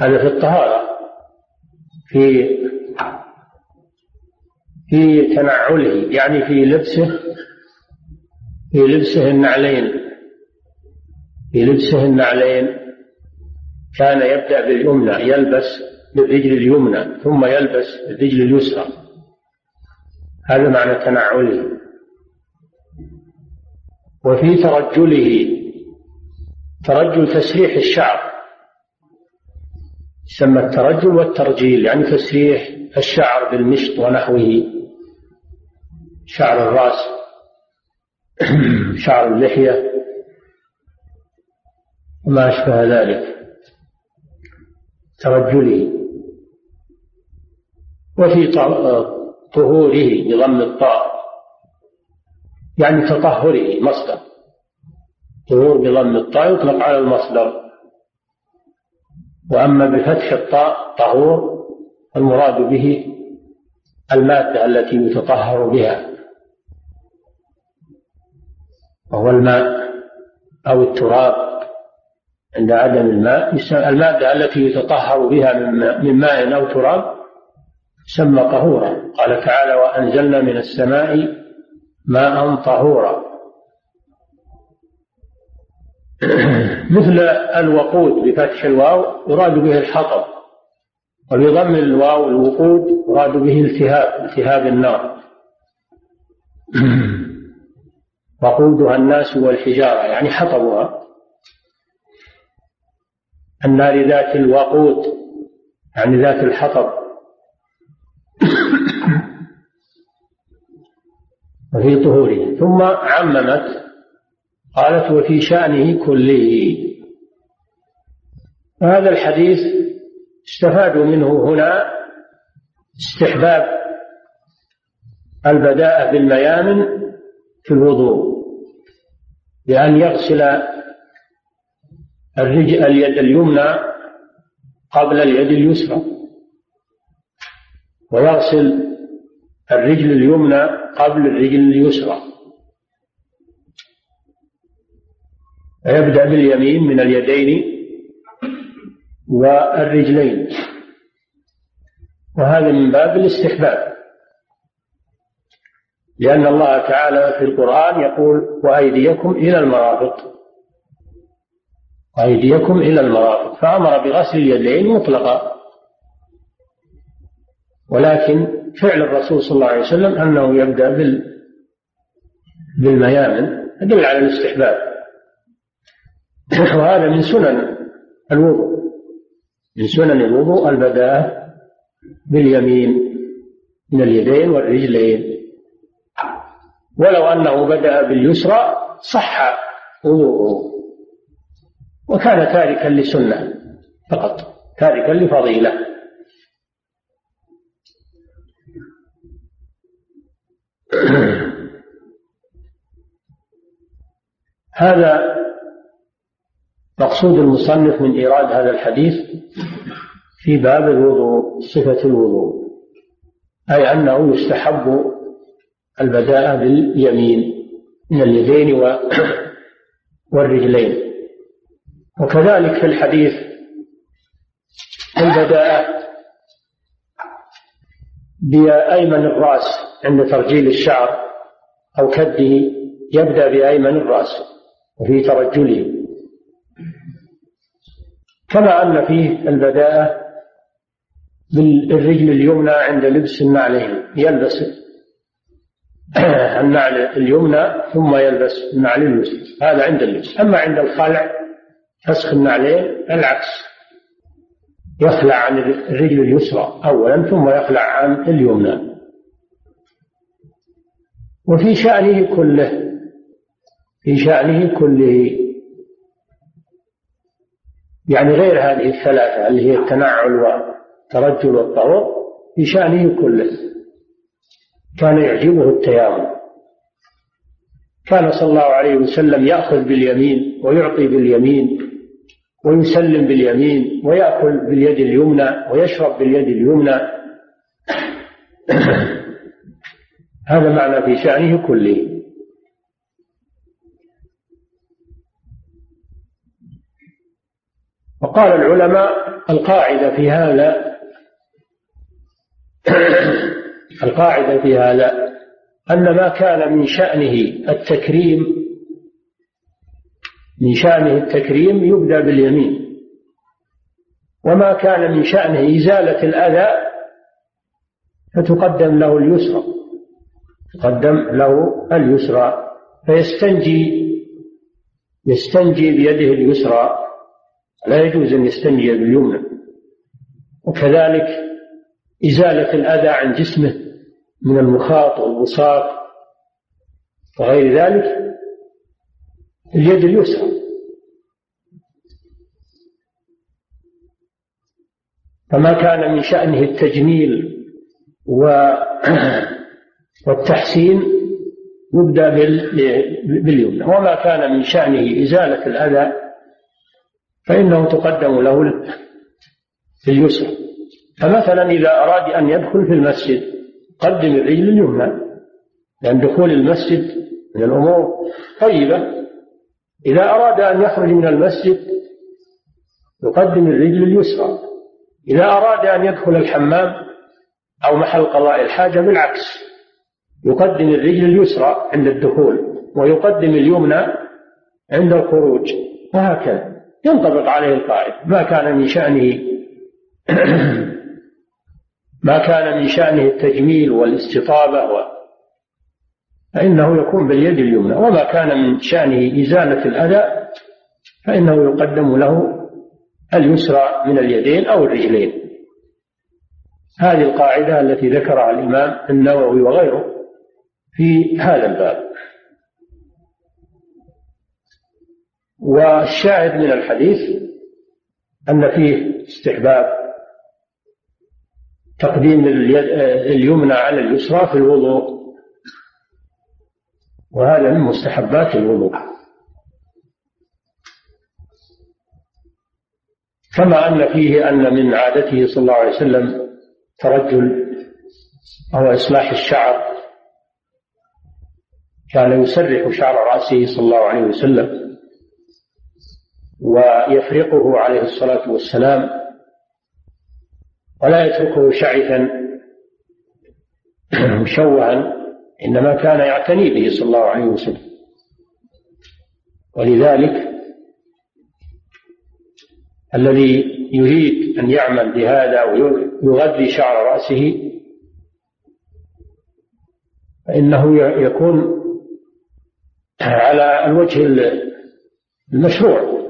هذا في الطهارة. في في تنعله يعني في لبسه في لبسه النعلين في لبسه النعلين كان يبدأ باليمنى يلبس بالرجل اليمنى ثم يلبس بالرجل اليسرى. هذا معنى تنعله. وفي ترجله ترجل تسريح الشعر. يسمى الترجل والترجيل يعني تسريح الشعر بالمشط ونحوه. شعر الرأس. شعر اللحية وما أشبه ذلك. ترجله وفي طهوره بضم الطاء. يعني تطهره مصدر. طهور بضم الطاء يطلق على المصدر. وأما بفتح الطاء طهور المراد به المادة التي يتطهر بها. وهو الماء أو التراب عند عدم الماء المادة التي يتطهر بها من ماء أو تراب سمى طهورا. قال تعالى وأنزلنا من السماء ماء طهورا. مثل الوقود بفتح الواو يراد به الحطب وبضم الواو الوقود يراد به التهاب التهاب النار. وقودها الناس والحجارة يعني حطبها. النار ذات الوقود يعني ذات الحطب. وفي طهوره ثم عممت قالت وفي شأنه كله. هذا الحديث استفادوا منه هنا استحباب البداءة بالميامن في الوضوء. بأن يغسل الرجل اليد اليمنى قبل اليد اليسرى ويغسل الرجل اليمنى قبل الرجل اليسرى. ويبدأ باليمين من اليدين والرجلين. وهذا من باب الاستحباب. لأن الله تعالى في القرآن يقول وأيديكم إلى المرافق. وأيديكم إلى المرافق. فأمر بغسل اليدين مطلقا. ولكن فعل الرسول صلى الله عليه وسلم أنه يبدأ بال بالميامن يدل على الاستحباب. وهذا من سنن الوضوء. من سنن الوضوء البداءة باليمين من اليدين والرجلين. ولو أنه بدأ باليسرى صح وضوءه. وكان تاركا لسنة فقط تاركا لفضيلة. هذا مقصود المصنف من إيراد هذا الحديث في باب الوضوء صفة الوضوء. أي أنه يستحب البداءة باليمين من اليدين والرجلين. وكذلك في الحديث بدأ بأيمن الرأس عند ترجيل الشعر أو كده يبدأ بأيمن الرأس وفي ترجله. كما أن فيه البداءة بالرجل اليمنى عند لبس النعلين يلبس النعل اليمنى ثم يلبس النعل اليسرى هذا عند اللبس. أما عند الخلع فسخ النعلين العكس. يخلع عن الرجل اليسرى أولا ثم يخلع عن اليمنى. وفي شأنه كله في شأنه كله يعني غير هذه الثلاثة اللي هي التنعل والترجل والطهور في شأنه كله. كان يعجبه التيامن كان صلى الله عليه وسلم يأخذ باليمين ويعطي باليمين ويسلم باليمين ويأكل باليد اليمنى ويشرب باليد اليمنى. هذا معنى في شأنه كله. وقال العلماء القاعدة في هذا القاعدة في هذا أن ما كان من شأنه التكريم من شأنه التكريم يبدأ باليمين. وما كان من شأنه إزالة الأذى فتقدم له اليسرى تقدم له اليسرى فيستنجي يستنجي بيده اليسرى لا يجوز أن يستنجي باليمنى. وكذلك إزالة الأذى عن جسمه من المخاط والبصاق وغير ذلك اليد اليسرى. فما كان من شأنه التجميل والتحسين يبدأ باليمنى. وما كان من شأنه إزالة الأذى فإنه تقدم له اليسرى فمثلا إذا أراد أن يدخل في المسجد قدم الرجل اليمنى لأن دخول المسجد من الأمور طيبة. إذا أراد أن يخرج من المسجد يقدم الرجل اليسرى. إذا أراد أن يدخل الحمام أو محل قضاء الحاجة بالعكس يقدم الرجل اليسرى عند الدخول ويقدم اليمنى عند الخروج وهكذا. ينطبق عليه القاعدة ما كان من شأنه. ما كان من شأنه التجميل والاستطابة و فإنه يكون باليد اليمنى. وما كان من شأنه إزالة الأذى فإنه يقدم له اليسرى من اليدين أو الرجلين. هذه القاعدة التي ذكرها الإمام النووي وغيره في هذا الباب. والشاهد من الحديث أن فيه استحباب تقديم اليد اليمنى على اليسرى في الوضوء. وهذا من مستحبات الوضوء. كما أن فيه أن من عادته صلى الله عليه وسلم ترجل أو إصلاح الشعر. كان يسرح شعر رأسه صلى الله عليه وسلم ويفرقه عليه الصلاة والسلام. ولا يتركه شعثا مشوها إنما كان يعتني به صلى الله عليه وسلم. ولذلك الذي يريد أن يعمل بهذا ويغذي شعر رأسه فإنه يكون على الوجه المشروع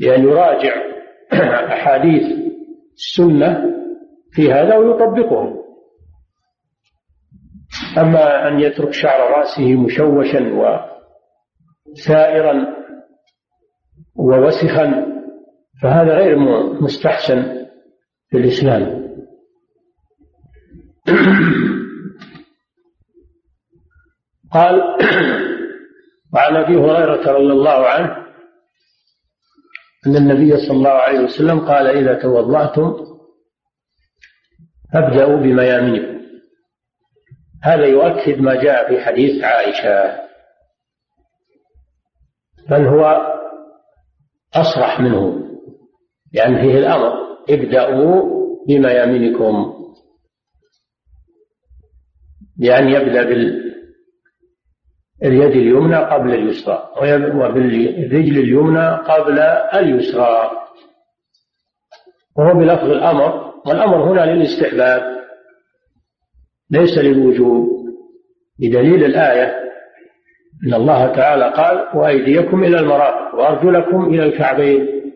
لأن يراجع أحاديث السنة في هذا ويطبقه. أما أن يترك شعر رأسه مشوشا وسائرا ووسخا فهذا غير مستحسن في الإسلام. قال وعن أبي هريرة رضي الله عنه أن النبي صلى الله عليه وسلم قال إذا توضأتم فابدأوا بميامنكم هذا يؤكد ما جاء في حديث عائشة. بل هو أصرح منه؟ لأن فيه الأمر. ابدأوا بميامنكم بأن يبدأ باليد اليمنى قبل اليسرى وبالرجل اليمنى قبل اليسرى. وهو بلفظ الأمر والأمر هنا للاستحباب ليس للوجوب. بدليل الآية إن الله تعالى قال وأيديكم إلى المرافق وأرجلكم إلى الكعبين.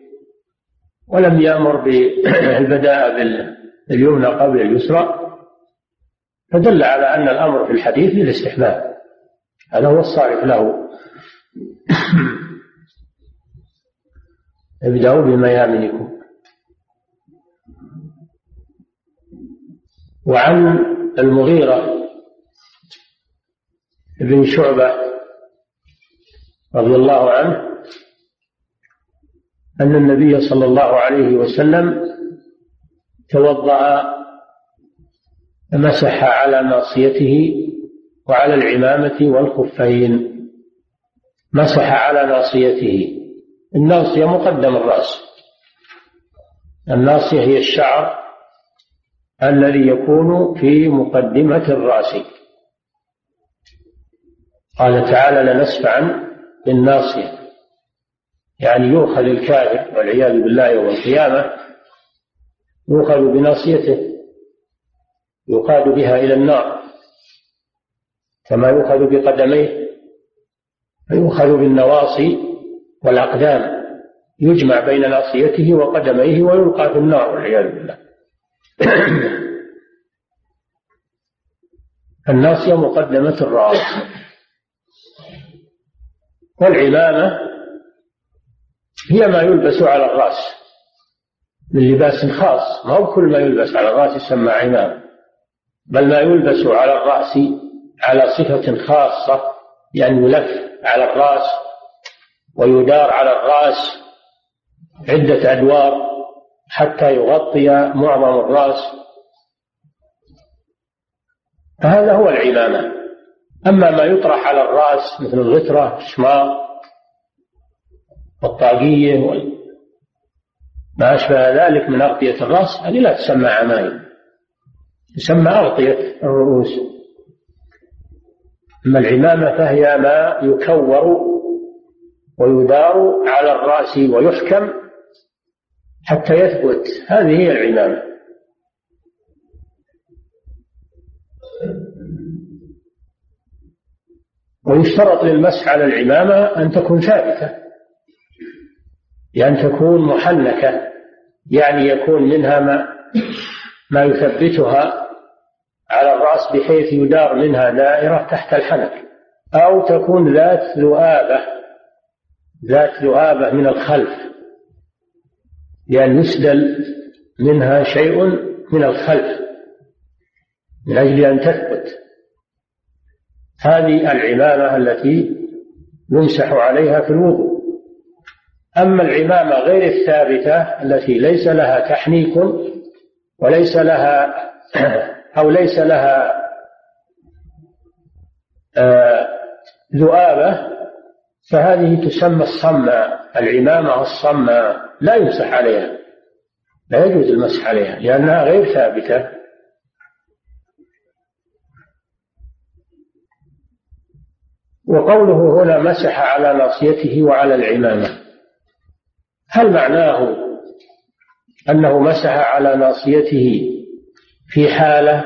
ولم يأمر بالبداء باليمنى قبل اليسرى. فدل على أن الأمر في الحديث للاستحباب. هذا هو الصارف له. ابدأوا بميامنكم. وعن المغيرة بن شعبة رضي الله عنه أن النبي صلى الله عليه وسلم توضأ مسح على ناصيته وعلى العمامة والخفين. مسح على ناصيته. الناصية مقدم الرأس. الناصية هي الشعر الذي يكون في مقدمة الرأس. قال تعالى لنسفعا بالناصية. يعني يؤخذ الكافر والعياذ بالله يوم القيامة يؤخذ بناصيته يقاد بها إلى النار. كما يؤخذ بقدميه فيؤخذ بالنواصي والأقدام يجمع بين ناصيته وقدميه ويلقى في النار والعياذ بالله. الناصية مقدمة الرأس والعمامة هي ما يلبس على الرأس من لباس خاص. ما هو كل ما يلبس على الرأس يسمى عمامة بل ما يلبس على الرأس على صفة خاصة يعني يلف على الرأس ويدار على الرأس عدة أدوار حتى يغطي معظم الرأس. فهذا هو العمامة. أما ما يطرح على الرأس مثل الغترة الشماغ والطاقية ما أشبه ذلك من أغطية الرأس هذه لا تسمى عمايم تسمى أغطية الرؤوس. أما العمامة فهي ما يكور ويدار على الرأس ويحكم حتى يثبت. هذه هي العمامة. ويشترط للمسح على العمامة أن تكون ثابتة بأن تكون محنكة يعني يكون منها ما ما يثبتها على الرأس بحيث يدار منها دائرة تحت الحنك. أو تكون ذات ذؤابة ذات ذؤابة من الخلف. لأن يسدل منها شيء من الخلف من أجل أن تثبت. هذه العمامة التي يمسح عليها في الوضوء. أما العمامة غير الثابتة التي ليس لها تحنيك وليس لها أو ليس لها آه، ذؤابة فهذه تسمى الصمة العمامة الصمة لا يمسح عليها لا يجوز المسح عليها لأنها غير ثابتة. وقوله هنا مسح على ناصيته وعلى العمامة. هل معناه أنه مسح على ناصيته في حالة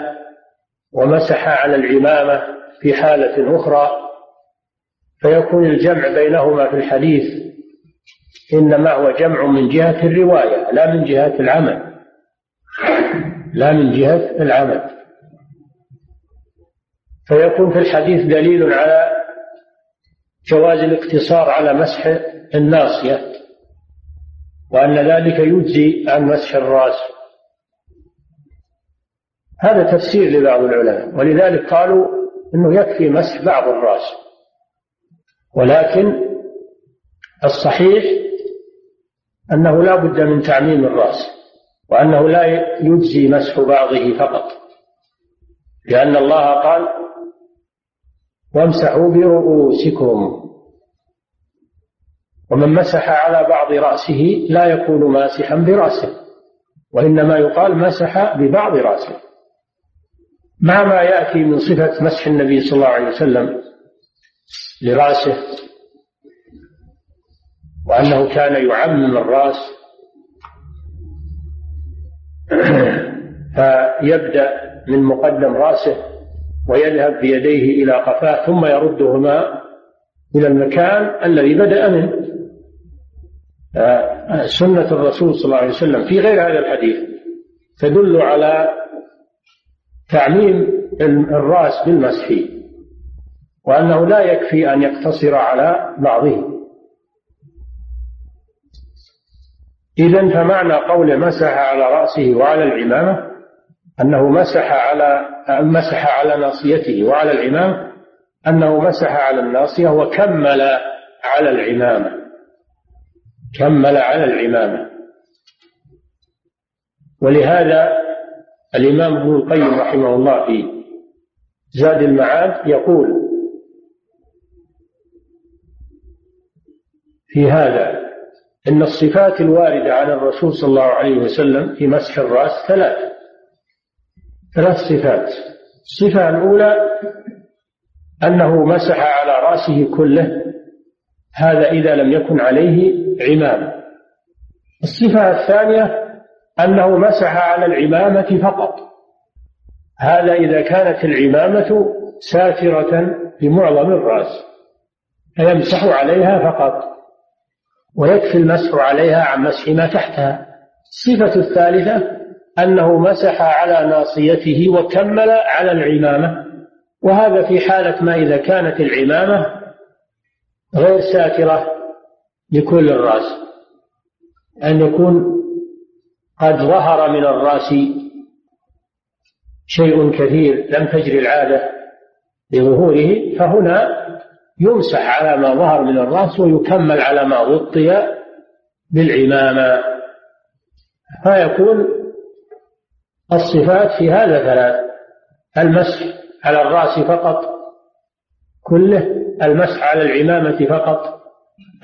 ومسح على العمامة في حالة أخرى فيكون الجمع بينهما في الحديث إنما هو جمع من جهة الرواية لا من جهة العمل. لا من جهة العمل. فيكون في الحديث دليل على جواز الاقتصار على مسح الناصية وأن ذلك يجزي عن مسح الرأس هذا تفسير لبعض العلماء ولذلك قالوا إنه يكفي مسح بعض الرأس. ولكن الصحيح أنه لا بد من تعميم الرأس وأنه لا يجزي مسح بعضه فقط. لأن الله قال وامسحوا برؤوسكم. ومن مسح على بعض رأسه لا يكون ماسحا برأسه وإنما يقال مسح ببعض رأسه. مع ما يأتي من صفة مسح النبي صلى الله عليه وسلم لرأسه وأنه كان يعمم الرأس. فيبدأ من مقدم رأسه ويذهب بيديه إلى قفاه ثم يردهما إلى المكان الذي بدأ منه. سنة الرسول صلى الله عليه وسلم. في غير هذا الحديث تدل على تعميم الرأس بالمسح وأنه لا يكفي أن يقتصر على بعضه. إذا فمعنى قول مسح على رأسه وعلى العمامة أنه مسح على مسح على ناصيته وعلى العمامة أنه مسح على الناصية وكمل على العمامة. كمل على العمامة. ولهذا الإمام ابن القيم رحمه الله في زاد المعاد يقول في هذا إن الصفات الواردة عن الرسول صلى الله عليه وسلم في مسح الرأس ثلاث. ثلاث صفات. الصفة الأولى أنه مسح على رأسه كله هذا إذا لم يكن عليه عمامة الصفة الثانية أنه مسح على العمامة فقط. هذا إذا كانت العمامة ساترة بمعظم الرأس فيمسح عليها فقط ويكفي المسح عليها عن مسح ما تحتها. الصفة الثالثة أنه مسح على ناصيته وكمل على العمامة. وهذا في حالة ما إذا كانت العمامة غير ساترة لكل الرأس أن يكون قد ظهر من الرأس شيء كثير لم تجري العادة لظهوره فهنا يمسح على ما ظهر من الرأس ويكمل على ما غطي بالعمامة. فيكون الصفات في هذا ثلاث المسح على الرأس فقط كله المسح على العمامة فقط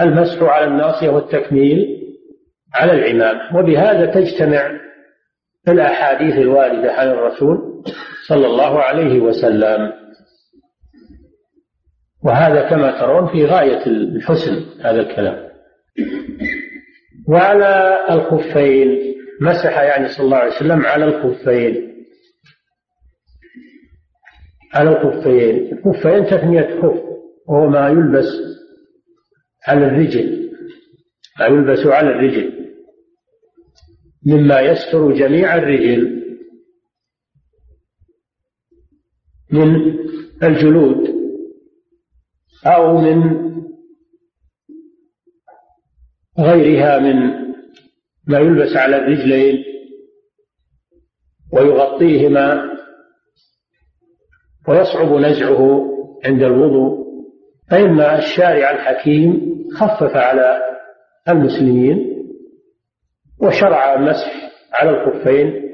المسح على الناصية والتكميل. على العمامة وبهذا تجتمع الأحاديث الواردة عن الرسول صلى الله عليه وسلم. وهذا كما ترون في غاية الحسن هذا الكلام. وعلى الخفين مسح يعني صلى الله عليه وسلم على الخفين. على الخفين. الخفين تثنية خف وهو ما يلبس على الرجل. ما يلبس على الرجل مما يستر جميع الرجل من الجلود أو من غيرها من ما يلبس على الرجلين ويغطيهما ويصعب نزعه عند الوضوء فإن الشارع الحكيم خفف على المسلمين وشرع المسح على الخفين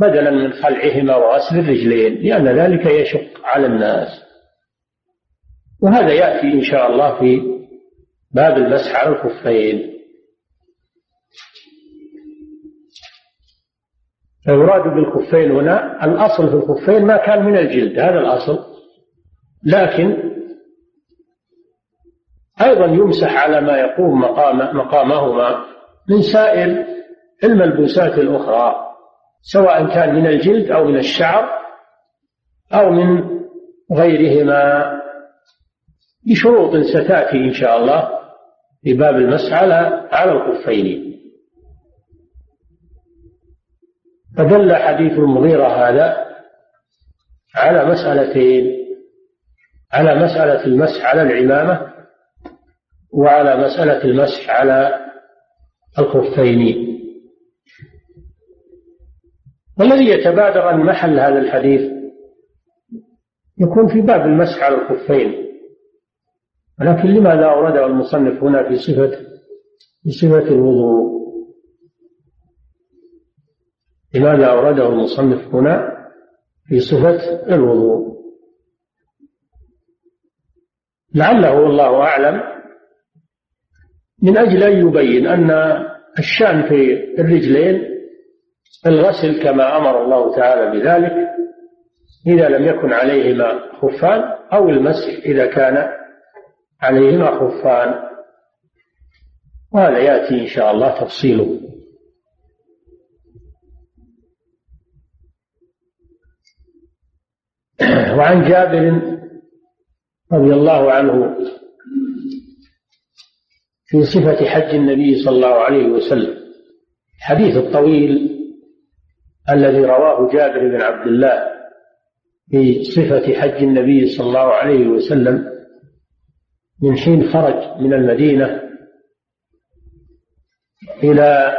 بدلا من خلعهما وغسل الرجلين لأن ذلك يشق على الناس. وهذا يأتي إن شاء الله في باب المسح على الخفين. فيراد بالخفين هنا الأصل في الخفين ما كان من الجلد هذا الأصل. لكن أيضا يمسح على ما يقوم مقام مقامهما من سائر الملبوسات الأخرى سواء كان من الجلد أو من الشعر أو من غيرهما بشروط ستأتي إن شاء الله في باب المسح على على الخفين فدل حديث المغيرة هذا على مسألتين على مسألة المسح على العمامة وعلى مسألة المسح على الخفين. والذي يتبادر عن محل هذا الحديث يكون في باب المسح على الخفين. ولكن لماذا أورده المصنف هنا في صفة في صفة الوضوء؟ لماذا أورده المصنف هنا في صفة الوضوء؟ لعله والله أعلم من أجل أن يبين أن الشأن في الرجلين الغسل كما أمر الله تعالى بذلك إذا لم يكن عليهما خفان أو المسح إذا كان عليهما خفان. وهذا يأتي إن شاء الله تفصيله. وعن جابر رضي الله عنه في صفة حج النبي صلى الله عليه وسلم. الحديث الطويل الذي رواه جابر بن عبد الله في صفة حج النبي صلى الله عليه وسلم من حين خرج من المدينة إلى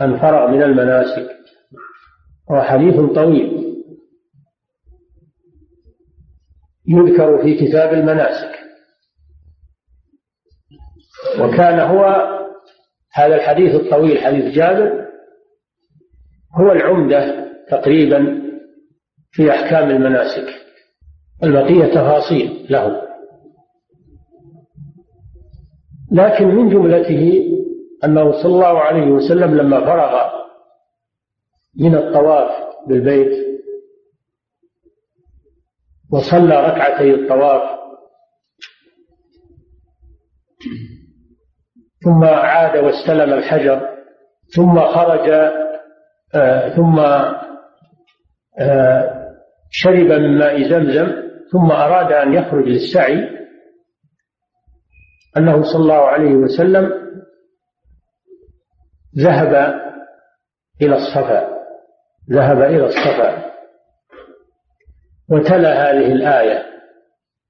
أن فرغ من المناسك. هو حديث طويل يذكر في كتاب المناسك. وكان هو هذا الحديث الطويل حديث جابر هو العمدة تقريبا في أحكام المناسك. البقية تفاصيل له. لكن من جملته أنه صلى الله عليه وسلم لما فرغ من الطواف بالبيت وصلى ركعتي الطواف ثم عاد واستلم الحجر ثم خرج آه ثم آه شرب من ماء زمزم ثم أراد أن يخرج للسعي أنه صلى الله عليه وسلم ذهب إلى الصفا ذهب إلى الصفا. وتلا هذه الآية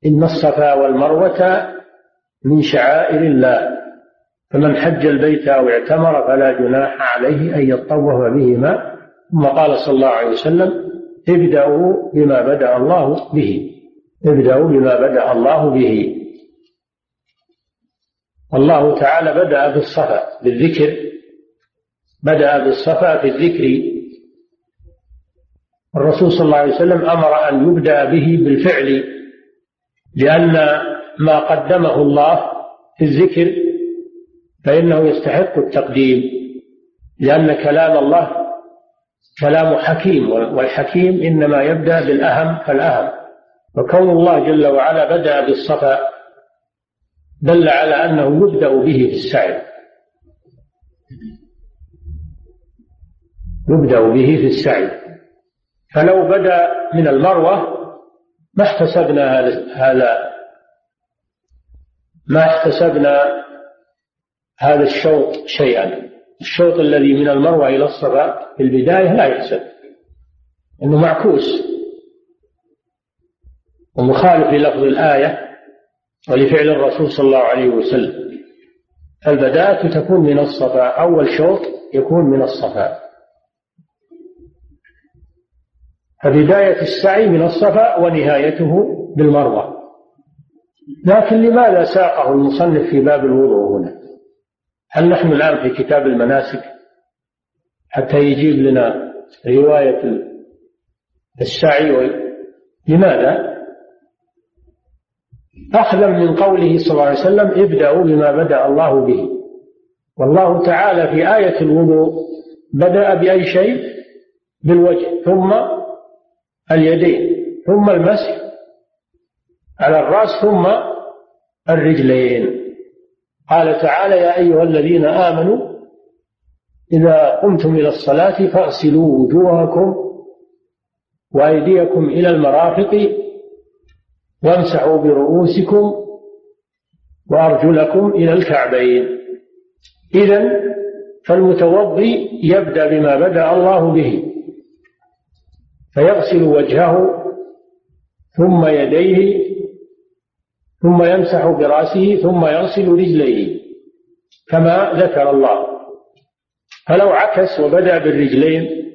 إن الصفا والمروة من شعائر الله. فمن حج البيت أو اعتمر فلا جناح عليه أن يطوف بهما. ثم قال صلى الله عليه وسلم ابدأوا بما بدأ الله به. ابدأوا بما بدأ الله به. الله تعالى بدأ بالصفا بالذكر. بدأ بالصفا في الذكر. الرسول صلى الله عليه وسلم أمر أن يبدأ به بالفعل لأن ما قدمه الله في الذكر فإنه يستحق التقديم لأن كلام الله كلام حكيم والحكيم إنما يبدأ بالأهم فالأهم. وكون الله جل وعلا بدأ بالصفا دل على أنه يبدأ به في السعي يبدأ به في السعي. فلو بدأ من المروة ما احتسبنا هذا. ما احتسبنا هذا الشوط شيئا. الشوط الذي من المروة إلى الصفا في البداية لا يحسب أنه معكوس. ومخالف للفظ الآية ولفعل الرسول صلى الله عليه وسلم. البداءة تكون من الصفا. أول شوط يكون من الصفا. فبداية السعي من الصفا ونهايته بالمروة. لكن لماذا ساقه المصنف في باب الوضوء هنا؟ هل نحن الآن في كتاب المناسك؟ حتى يجيب لنا رواية السعي لماذا؟ أخذا من قوله صلى الله عليه وسلم ابدأوا بما بدأ الله به. والله تعالى في آية الوضوء بدأ بأي شيء؟ بالوجه ثم اليدين ثم المسح على الرأس ثم الرجلين. قال تعالى يا أيها الذين آمنوا إذا قمتم إلى الصلاة فاغسلوا وجوهكم وأيديكم إلى المرافق وامسحوا برؤوسكم وأرجلكم إلى الكعبين. إذا فالمتوضي يبدأ بما بدأ الله به فيغسل وجهه ثم يديه ثم يمسح برأسه ثم يغسل رجليه كما ذكر الله. فلو عكس وبدأ بالرجلين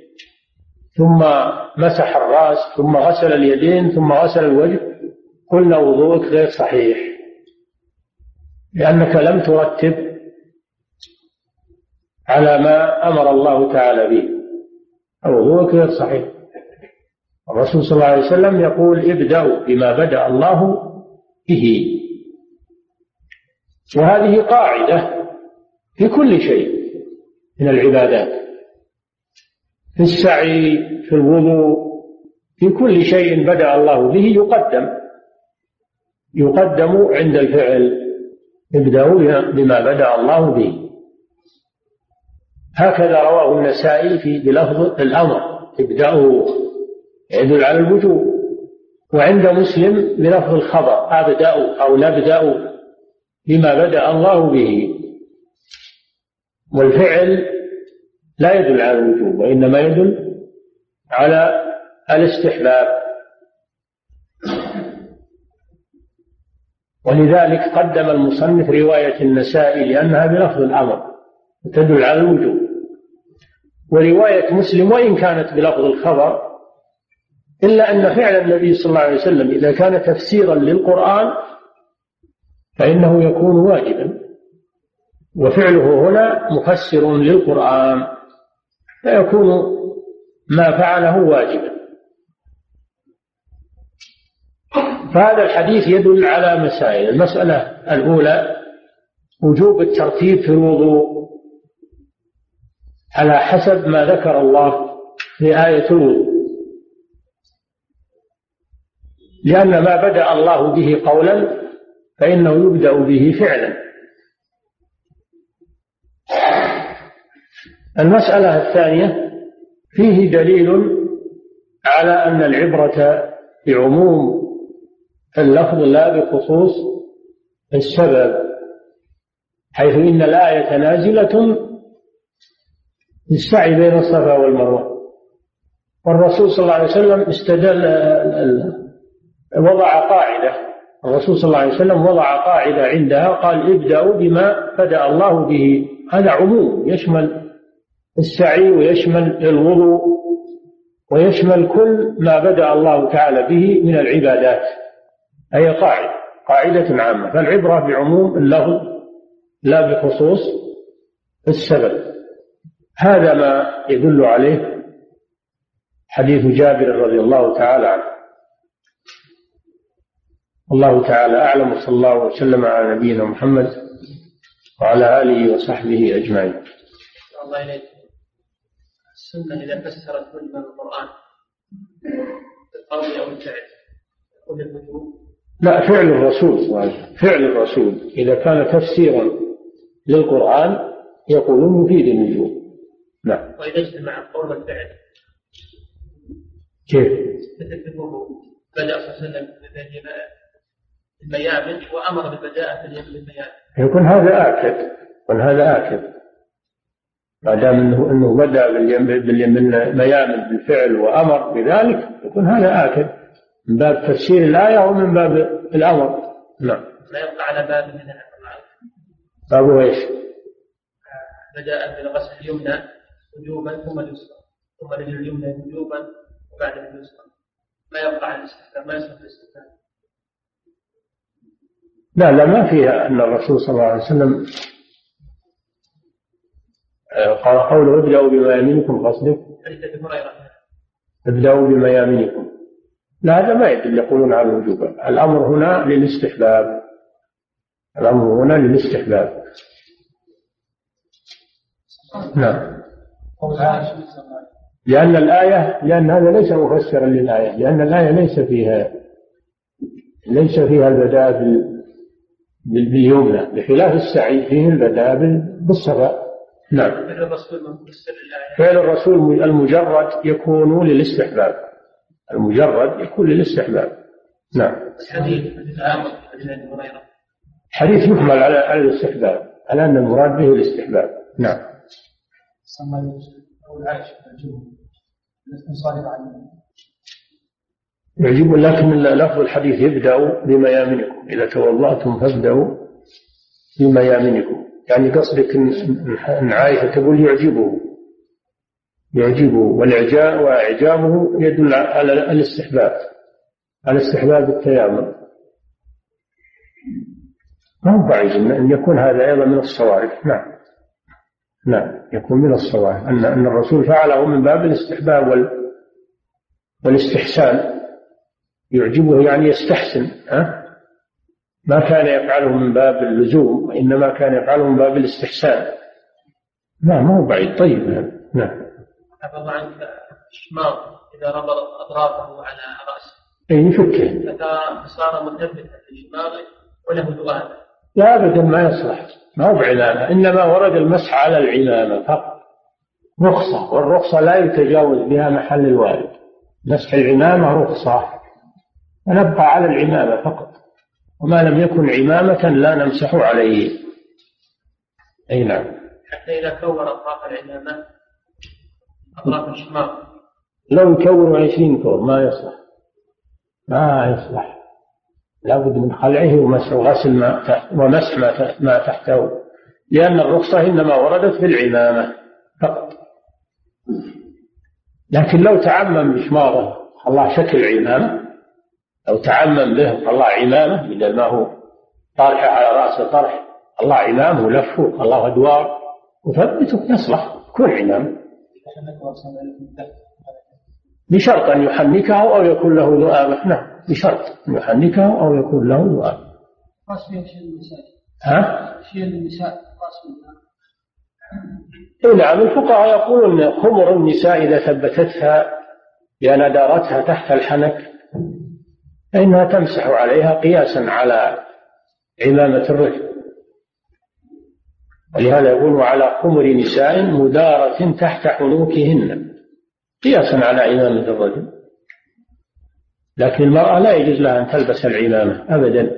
ثم مسح الرأس ثم غسل اليدين ثم غسل الوجه قلنا وضوءك غير صحيح. لأنك لم ترتب على ما أمر الله تعالى به. وضوءك غير صحيح. الرسول صلى الله عليه وسلم يقول ابدأوا بما بدأ الله به. وهذه قاعدة في كل شيء من العبادات في السعي في الوضوء في كل شيء بدأ الله به يقدم يقدم عند الفعل ابدأوا بما بدأ الله به. هكذا رواه النسائي في بلفظ الأمر ابدأوا يدل على الوجوب. وعند مسلم بلفظ الخبر أبدأوا أو نبدأ بما بدأ الله به. والفعل لا يدل على الوجوب وإنما يدل على الاستحباب. ولذلك قدم المصنف رواية النسائي لأنها بلفظ الأمر تدل على الوجوب. ورواية مسلم وإن كانت بلفظ الخبر إلا أن فعل النبي صلى الله عليه وسلم إذا كان تفسيرا للقرآن فإنه يكون واجبا وفعله هنا مفسر للقرآن فيكون ما فعله واجبا. فهذا الحديث يدل على مسائل. المسألة الأولى وجوب الترتيب في الوضوء على حسب ما ذكر الله في آية الوضوء. لأن ما بدأ الله به قولا فإنه يبدأ به فعلا. المسألة الثانية فيه دليل على أن العبرة بعموم اللفظ لا بخصوص السبب حيث إن الآية نازلة السعي بين الصفا والمروة. والرسول صلى الله عليه وسلم استدل وضع قاعدة. الرسول صلى الله عليه وسلم وضع قاعدة عندها قال ابدأوا بما بدأ الله به. هذا عموم. يشمل السعي ويشمل الوضوء ويشمل كل ما بدأ الله تعالى به من العبادات. أي قاعدة قاعدة عامة. فالعبرة بعموم اللفظ لا بخصوص السبب. هذا ما يدل عليه حديث جابر رضي الله تعالى عنه. الله تعالى أعلم وصلى الله وسلم على نبينا محمد وعلى آله وصحبه أجمعين. الله إليك. السنة إذا فسرت كلمة القرآن بالقول أو الفعل؟ يقول الوجوب لا فعل الرسول فعل الرسول إذا كان تفسيرا للقرآن يقول مفيد الوجوب نعم. وإذا اجتمع القول والفعل كيف؟ مثل الوضوء بدأ صلى الله عليه وسلم بالميامن وأمر بالبداءة في بالميامن يكون هذا آكد يكون هذا آكد. ما دام انه إنه بدأ بالميامن بالفعل وأمر بذلك يكون هذا آكد. من باب تفسير الآية ومن باب الأمر؟ نعم. لا يبقى على باب من باب إيش؟ بدا بالغسل اليمنى وجوبا ثم اليسرى. ثم اليمنى وجوبا وبعد اليسرى. ما يبقى على الاستخدام ما يصح الاستخدام. لا لا ما فيها أن الرسول صلى الله عليه وسلم قال قوله ابدأوا بميامنكم قصدك ابدأوا بميامنكم لا هذا ما يدل يقولون على الوجوب. الأمر هنا للاستحباب. الأمر هنا للاستحباب. نعم. لأن الآية لأن هذا ليس مفسرا للآية لأن الآية ليس فيها ليس فيها البداء باليمنى بخلاف السعي فيه البداء بالصفا نعم. فعل الرسول المجرد يكون للاستحباب. المجرد يكون للاستحباب. نعم. الحديث حديث يحمل على على الاستحباب على أن المراد به الاستحباب. نعم. يعجب لكن لفظ الحديث يبدأ بميامنكم إذا توضأتم فابدأوا بميامنكم. يعني قصدك ان عائشة تقول يعجبه. يعجبه والاعجاب وإعجابه يدل على الاستحباب على استحباب التيامن. ما هو بعيد إن يكون هذا أيضا من الصوارف. نعم. نعم يكون من الصوارف. ان أن الرسول فعله من باب الاستحباب وال والاستحسان. يعجبه يعني يستحسن ها؟ ما كان يفعله من باب اللزوم وإنما كان يفعله من باب الاستحسان. لا ما هو بعيد. طيب نعم. عفى الله عنك الشماغ إذا ربط أطرافه على رأسه. أي يفكه. فصار مثبتا لشماغه وله ذؤاب لا أبدا ما يصلح. ما هو بعلامة. إنما ورد المسح على العمامة فقط. رخصة والرخصة لا يتجاوز بها محل الوارد. مسح العمامة رخصة. فنبقى على العمامة فقط. وما لم يكن عمامة لا نمسح عليه. أي نعم. حتى إذا كور أطراف العمامة أطراف الشماغ لو يكور عشرين كور ما يصلح. ما يصلح. لابد من خلعه ومسح غسل ما ومسح ما ما تحته. لأن الرخصة إنما وردت في العمامة فقط. لكن لو تعمم بشماغه الله شكل عمامة لو تعمم به الله عمامة بدل ما هو طارحة على رأسه طرح الله عمامه ولفه الله أدوار. وثبته يصلح كل عمامة بشرط أن يحنكه أو يكون له ذؤابة نعم بشرط أن يحنكه أو يكون له شيء النساء ها؟ شيء النساء اي نعم الفقهاء يقولون خمر النساء إذا ثبتتها بأن ادارتها تحت الحنك. فإنها تمسح عليها قياسا على عمامة الرجل. ولهذا يقول على خمر نساء مدارة تحت حنوكهن قياسا على عمامة الرجل. لكن المرأة لا يجوز لها أن تلبس العمامة أبدا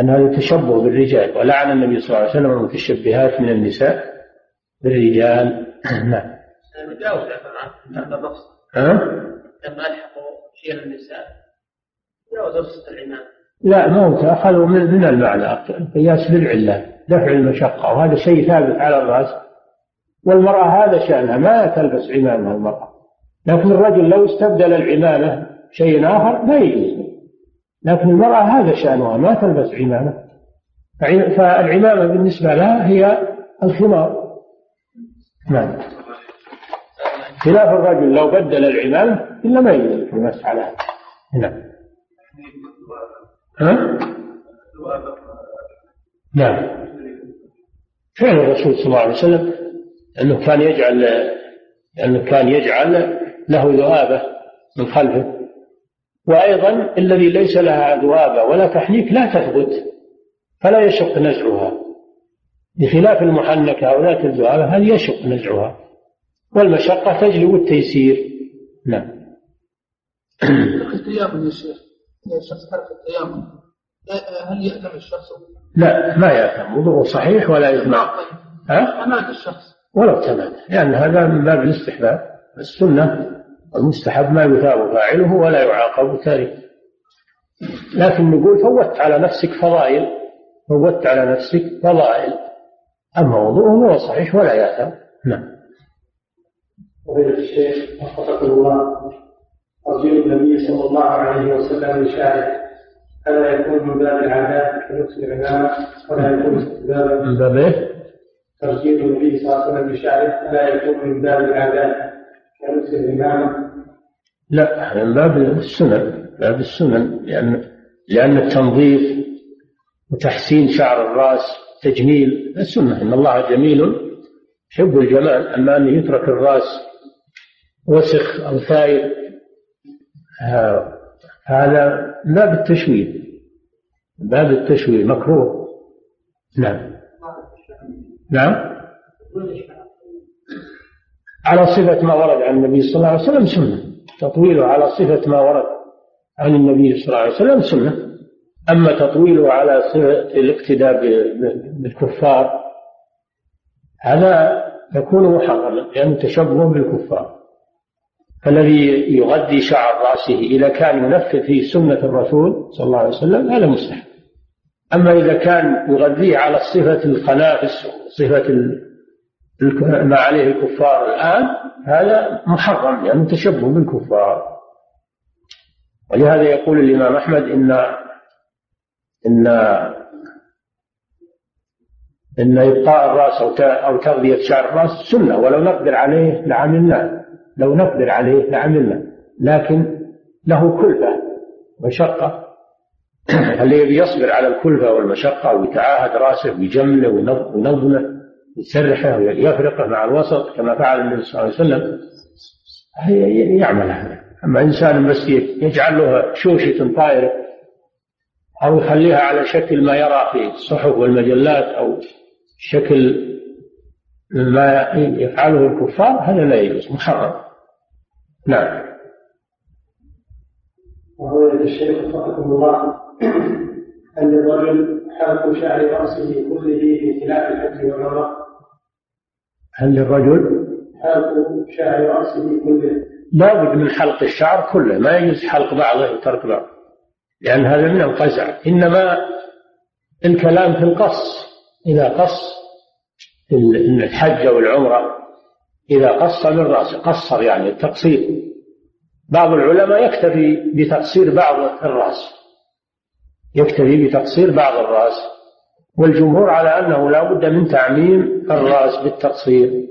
أن هذا تشبه بالرجال. ولعن النبي صلى الله عليه وسلم المتشبهات من النساء بالرجال. نعم. ها؟ لما ألحقوا شيء النساء. لا ما هو أخذوا من من المعنى قياس بالعلة دفع المشقة وهذا شيء ثابت على الرأس. والمرأة هذا شأنها ما تلبس عمامة المرأة. لكن الرجل لو استبدل العمامة شيء آخر لا يجوز. لكن المرأة هذا شأنها ما تلبس عمامة. فالعمامة بالنسبة لها هي الخمار. نعم. خلاف الرجل لو بدل العمامة إلا ما يجوز في المسح على نعم. ها؟ نعم. فعل الرسول صلى الله عليه وسلم أنه كان يجعل أنه كان يجعل له ذؤابة من خلفه. وأيضا الذي ليس لها ذؤابة ولا تحنيك لا تثبت فلا يشق نزعها. بخلاف المحنكة أو ذات الذؤابة هذه يشق نزعها؟ والمشقة تجلب التيسير. نعم. التيامن يا شيخ. الشخص ترك التيامن هل يأثم الشخص؟ لا ما يأثم وضوءه صحيح ولا يجمع ها؟ أمات الشخص. ولو تمام لأن هذا من باب الاستحباب. السنة المستحب ما يثاب فاعله ولا يعاقب تاركه. لكن نقول فوت على نفسك فضائل. فوت على نفسك فضائل. أما وضوءه هو صحيح ولا يأثم نعم. فضيلة الشيخ وفقكم الله. ترجيل النبي صلى الله عليه وسلم لشارع ألا يكون من باب العادات كنفس العمامة ولا يكون من باب إيه؟ ترجيل النبي صلى الله عليه وسلم لشعره ألا يكون من باب العادات كنفس العمامة لا من باب السنن باب السنن لأن لأن التنظيف وتحسين شعر الرأس تجميل السنة إن الله جميل يحب الجمال أما أن يترك الرأس وسخ أو ثائر هذا باب التشويه. باب التشويه مكروه. نعم. نعم. على صفة ما ورد عن النبي صلى الله عليه وسلم سنة. تطويله على صفة ما ورد عن النبي صلى الله عليه وسلم سنة. أما تطويله على صفة الاقتداء بالكفار هذا يكون محرما لأنه تشبه بالكفار. فالذي يغذي شعر رأسه إذا كان ينفذ في سنة الرسول صلى الله عليه وسلم هذا مستحب. أما إذا كان يغذيه على صفة الخنافس صفة ما عليه الكفار الآن هذا محرم لأنه يعني تشبه بالكفار. ولهذا يقول الإمام أحمد إن إن إن إبقاء الرأس أو تغذية شعر الرأس سنة ولو نقدر عليه لعملنا لو نقدر عليه لعملنا. لكن له كلفة مشقة. اللي يبي يصبر على الكلفة والمشقة ويتعاهد رأسه ويجمله وينظمه يسرحه ويفرقه مع الوسط كما فعل النبي صلى الله عليه وسلم يعمل هذا. أما إنسان بس يجعل له شوشة طائرة أو يخليها على شكل ما يرى في الصحف والمجلات أو شكل ما يفعله الكفار هذا لا يجوز محرم. نعم. وهو الشيخ وفقكم الله أن الرجل حلق شعر رأسه كله في خلاف الحج والعمرة. هل للرجل؟ حلق شعر رأسه كله. لا بد من حلق الشعر كله ما يجوز حلق بعضه وترك بعضه لأن هذا من القزع. إنما الكلام في القص إذا قص الحج أو العمرة إذا قص من رأسه قصر يعني التقصير. بعض العلماء يكتفي بتقصير بعض الرأس. يكتفي بتقصير بعض الرأس. والجمهور على أنه لا بد من تعميم الرأس بالتقصير.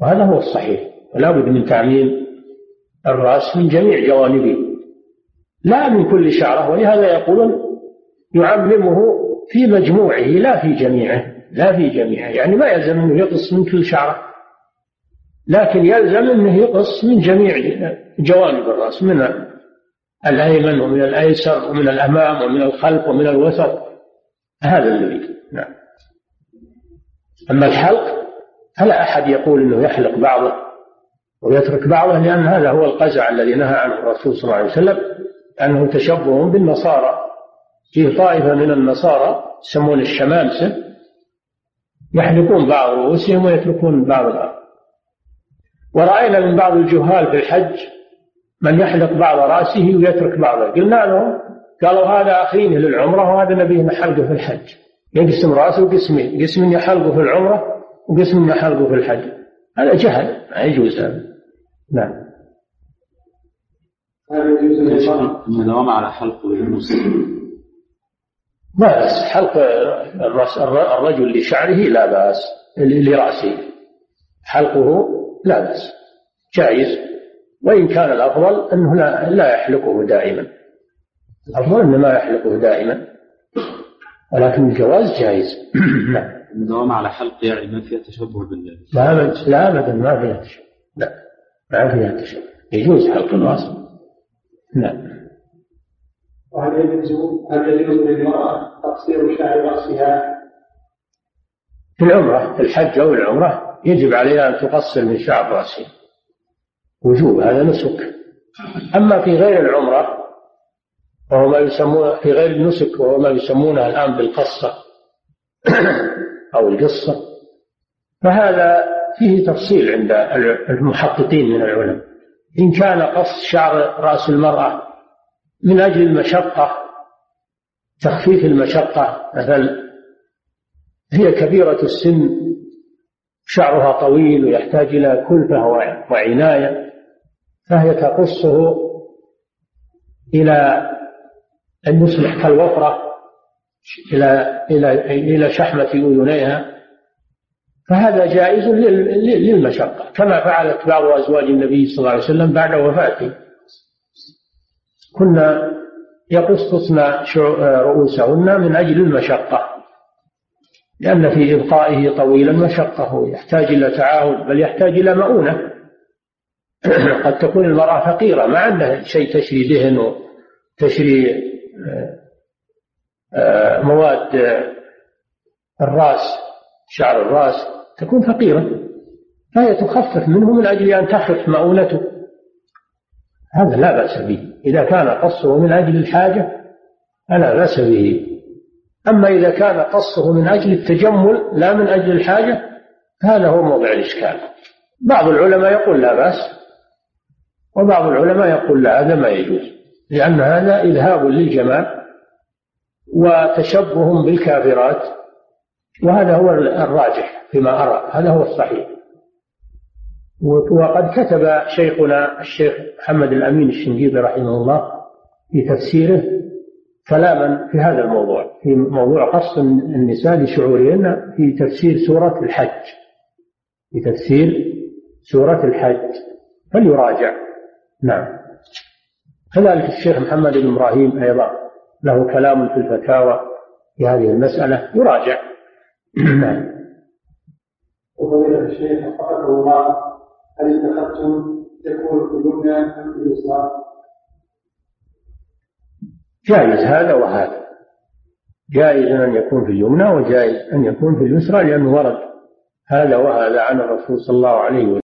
وهذا هو الصحيح. ولا بد من تعميم الرأس من جميع جوانبه. لا من كل شعرة. ولهذا يقولون يعممه في مجموعه لا في جميعه. لا في جميعه. يعني ما يلزم أنه يقص من كل شعرة. لكن يلزم أنه يقص من جميع جوانب الرأس من الأيمن ومن الأيسر ومن الأمام ومن الخلف ومن الوسط. هذا الذي نعم. أما الحلق فلا أحد يقول أنه يحلق بعضه ويترك بعضه لأن هذا هو القزع الذي نهى عنه الرسول صلى الله عليه وسلم أنه تشبه بالنصارى. فيه طائفة من النصارى يسمون الشمامسة يحلقون بعض رؤوسهم ويتركون بعض الآخر. ورأينا من بعض الجهال في الحج من يحلق بعض رأسه ويترك بعضه. قلنا لهم قالوا هذا أخيني للعمرة وهذا نبيه نحلقه في الحج. يقسم رأسه قسمين قسم يحلقه في العمرة وقسم يحلقه في الحج. هذا جهل ما يجوز هذا. نعم. هذا يجوز الدوام على حلق المسلم؟ ما بأس حلق الرجل لشعره لا بأس لرأسه. حلقه لا بأس. جائز. وإن كان الأفضل أنه لا, لا يحلقه دائما. الأفضل أنه ما يحلقه دائما. ولكن الجواز جائز. نعم. الدوام على حلق يعني ما فيها تشبه بالله لا أبدا. لا أبدا. ما فيها تشبه. لا. ما فيها تشبه. يجوز حلق الرأس نعم. وهل يجوز هل يجوز للمرأة تقصير شعر رأسها؟ في العمرة في الحج أو العمرة يجب عليها أن تقصر من شعر رأسها وجوب هذا نسك. أما في غير العمرة وهو ما يسمونه في غير النسك وهو ما يسمونه الآن بالقصة أو القصة فهذا فيه تفصيل عند المحققين من العلماء إن كان قص شعر رأس المرأة من أجل المشقة تخفيف المشقة مثلا هي كبيرة السن شعرها طويل ويحتاج إلى كلفة وعناية فهي تقصه إلى أن يصبح كالوفرة إلى إلى إلى شحمة أذنيها. فهذا جائز للمشقة كما فعلت بعض أزواج النبي صلى الله عليه وسلم بعد وفاته. كنا يقصصن رؤوسهن من أجل المشقة. لأن في إبقائه طويلا مشقة يحتاج إلى تعاون بل يحتاج إلى مؤونة. قد تكون المرأة فقيرة ما عندها شيء تشري دهن وتشري آه، آه، مواد الرأس شعر الرأس تكون فقيرة. فهي تخفف منه من أجل أن تخف مؤونته. هذا لا بأس به. إذا كان قصه من أجل الحاجة فلا بأس به. أما إذا كان قصه من أجل التجمل لا من أجل الحاجة هذا هو موضع الإشكال. بعض العلماء يقول لا بأس وبعض العلماء يقول لا هذا ما يجوز. لأن هذا إذهاب للجمال وتشبه بالكافرات وهذا هو الراجح فيما أرى هذا هو الصحيح. وقد كتب شيخنا الشيخ محمد الأمين الشنقيطي رحمه الله في تفسيره كلاما في هذا الموضوع في موضوع قص النساء لشعورهن في تفسير سورة الحج. في تفسير سورة الحج. فليراجع. نعم. كذلك الشيخ محمد بن إبراهيم أيضا له كلام في الفتاوى في هذه المسألة يراجع. نعم. وفضيلة الشيخ وفقكم الله هل اتخذتم تكون في اليمنى أم في اليسرى؟ جائز هذا وهذا. جائز أن يكون في اليمنى وجائز أن يكون في اليسرى لأنه ورد هذا وهذا عن الرسول صلى الله عليه وسلم.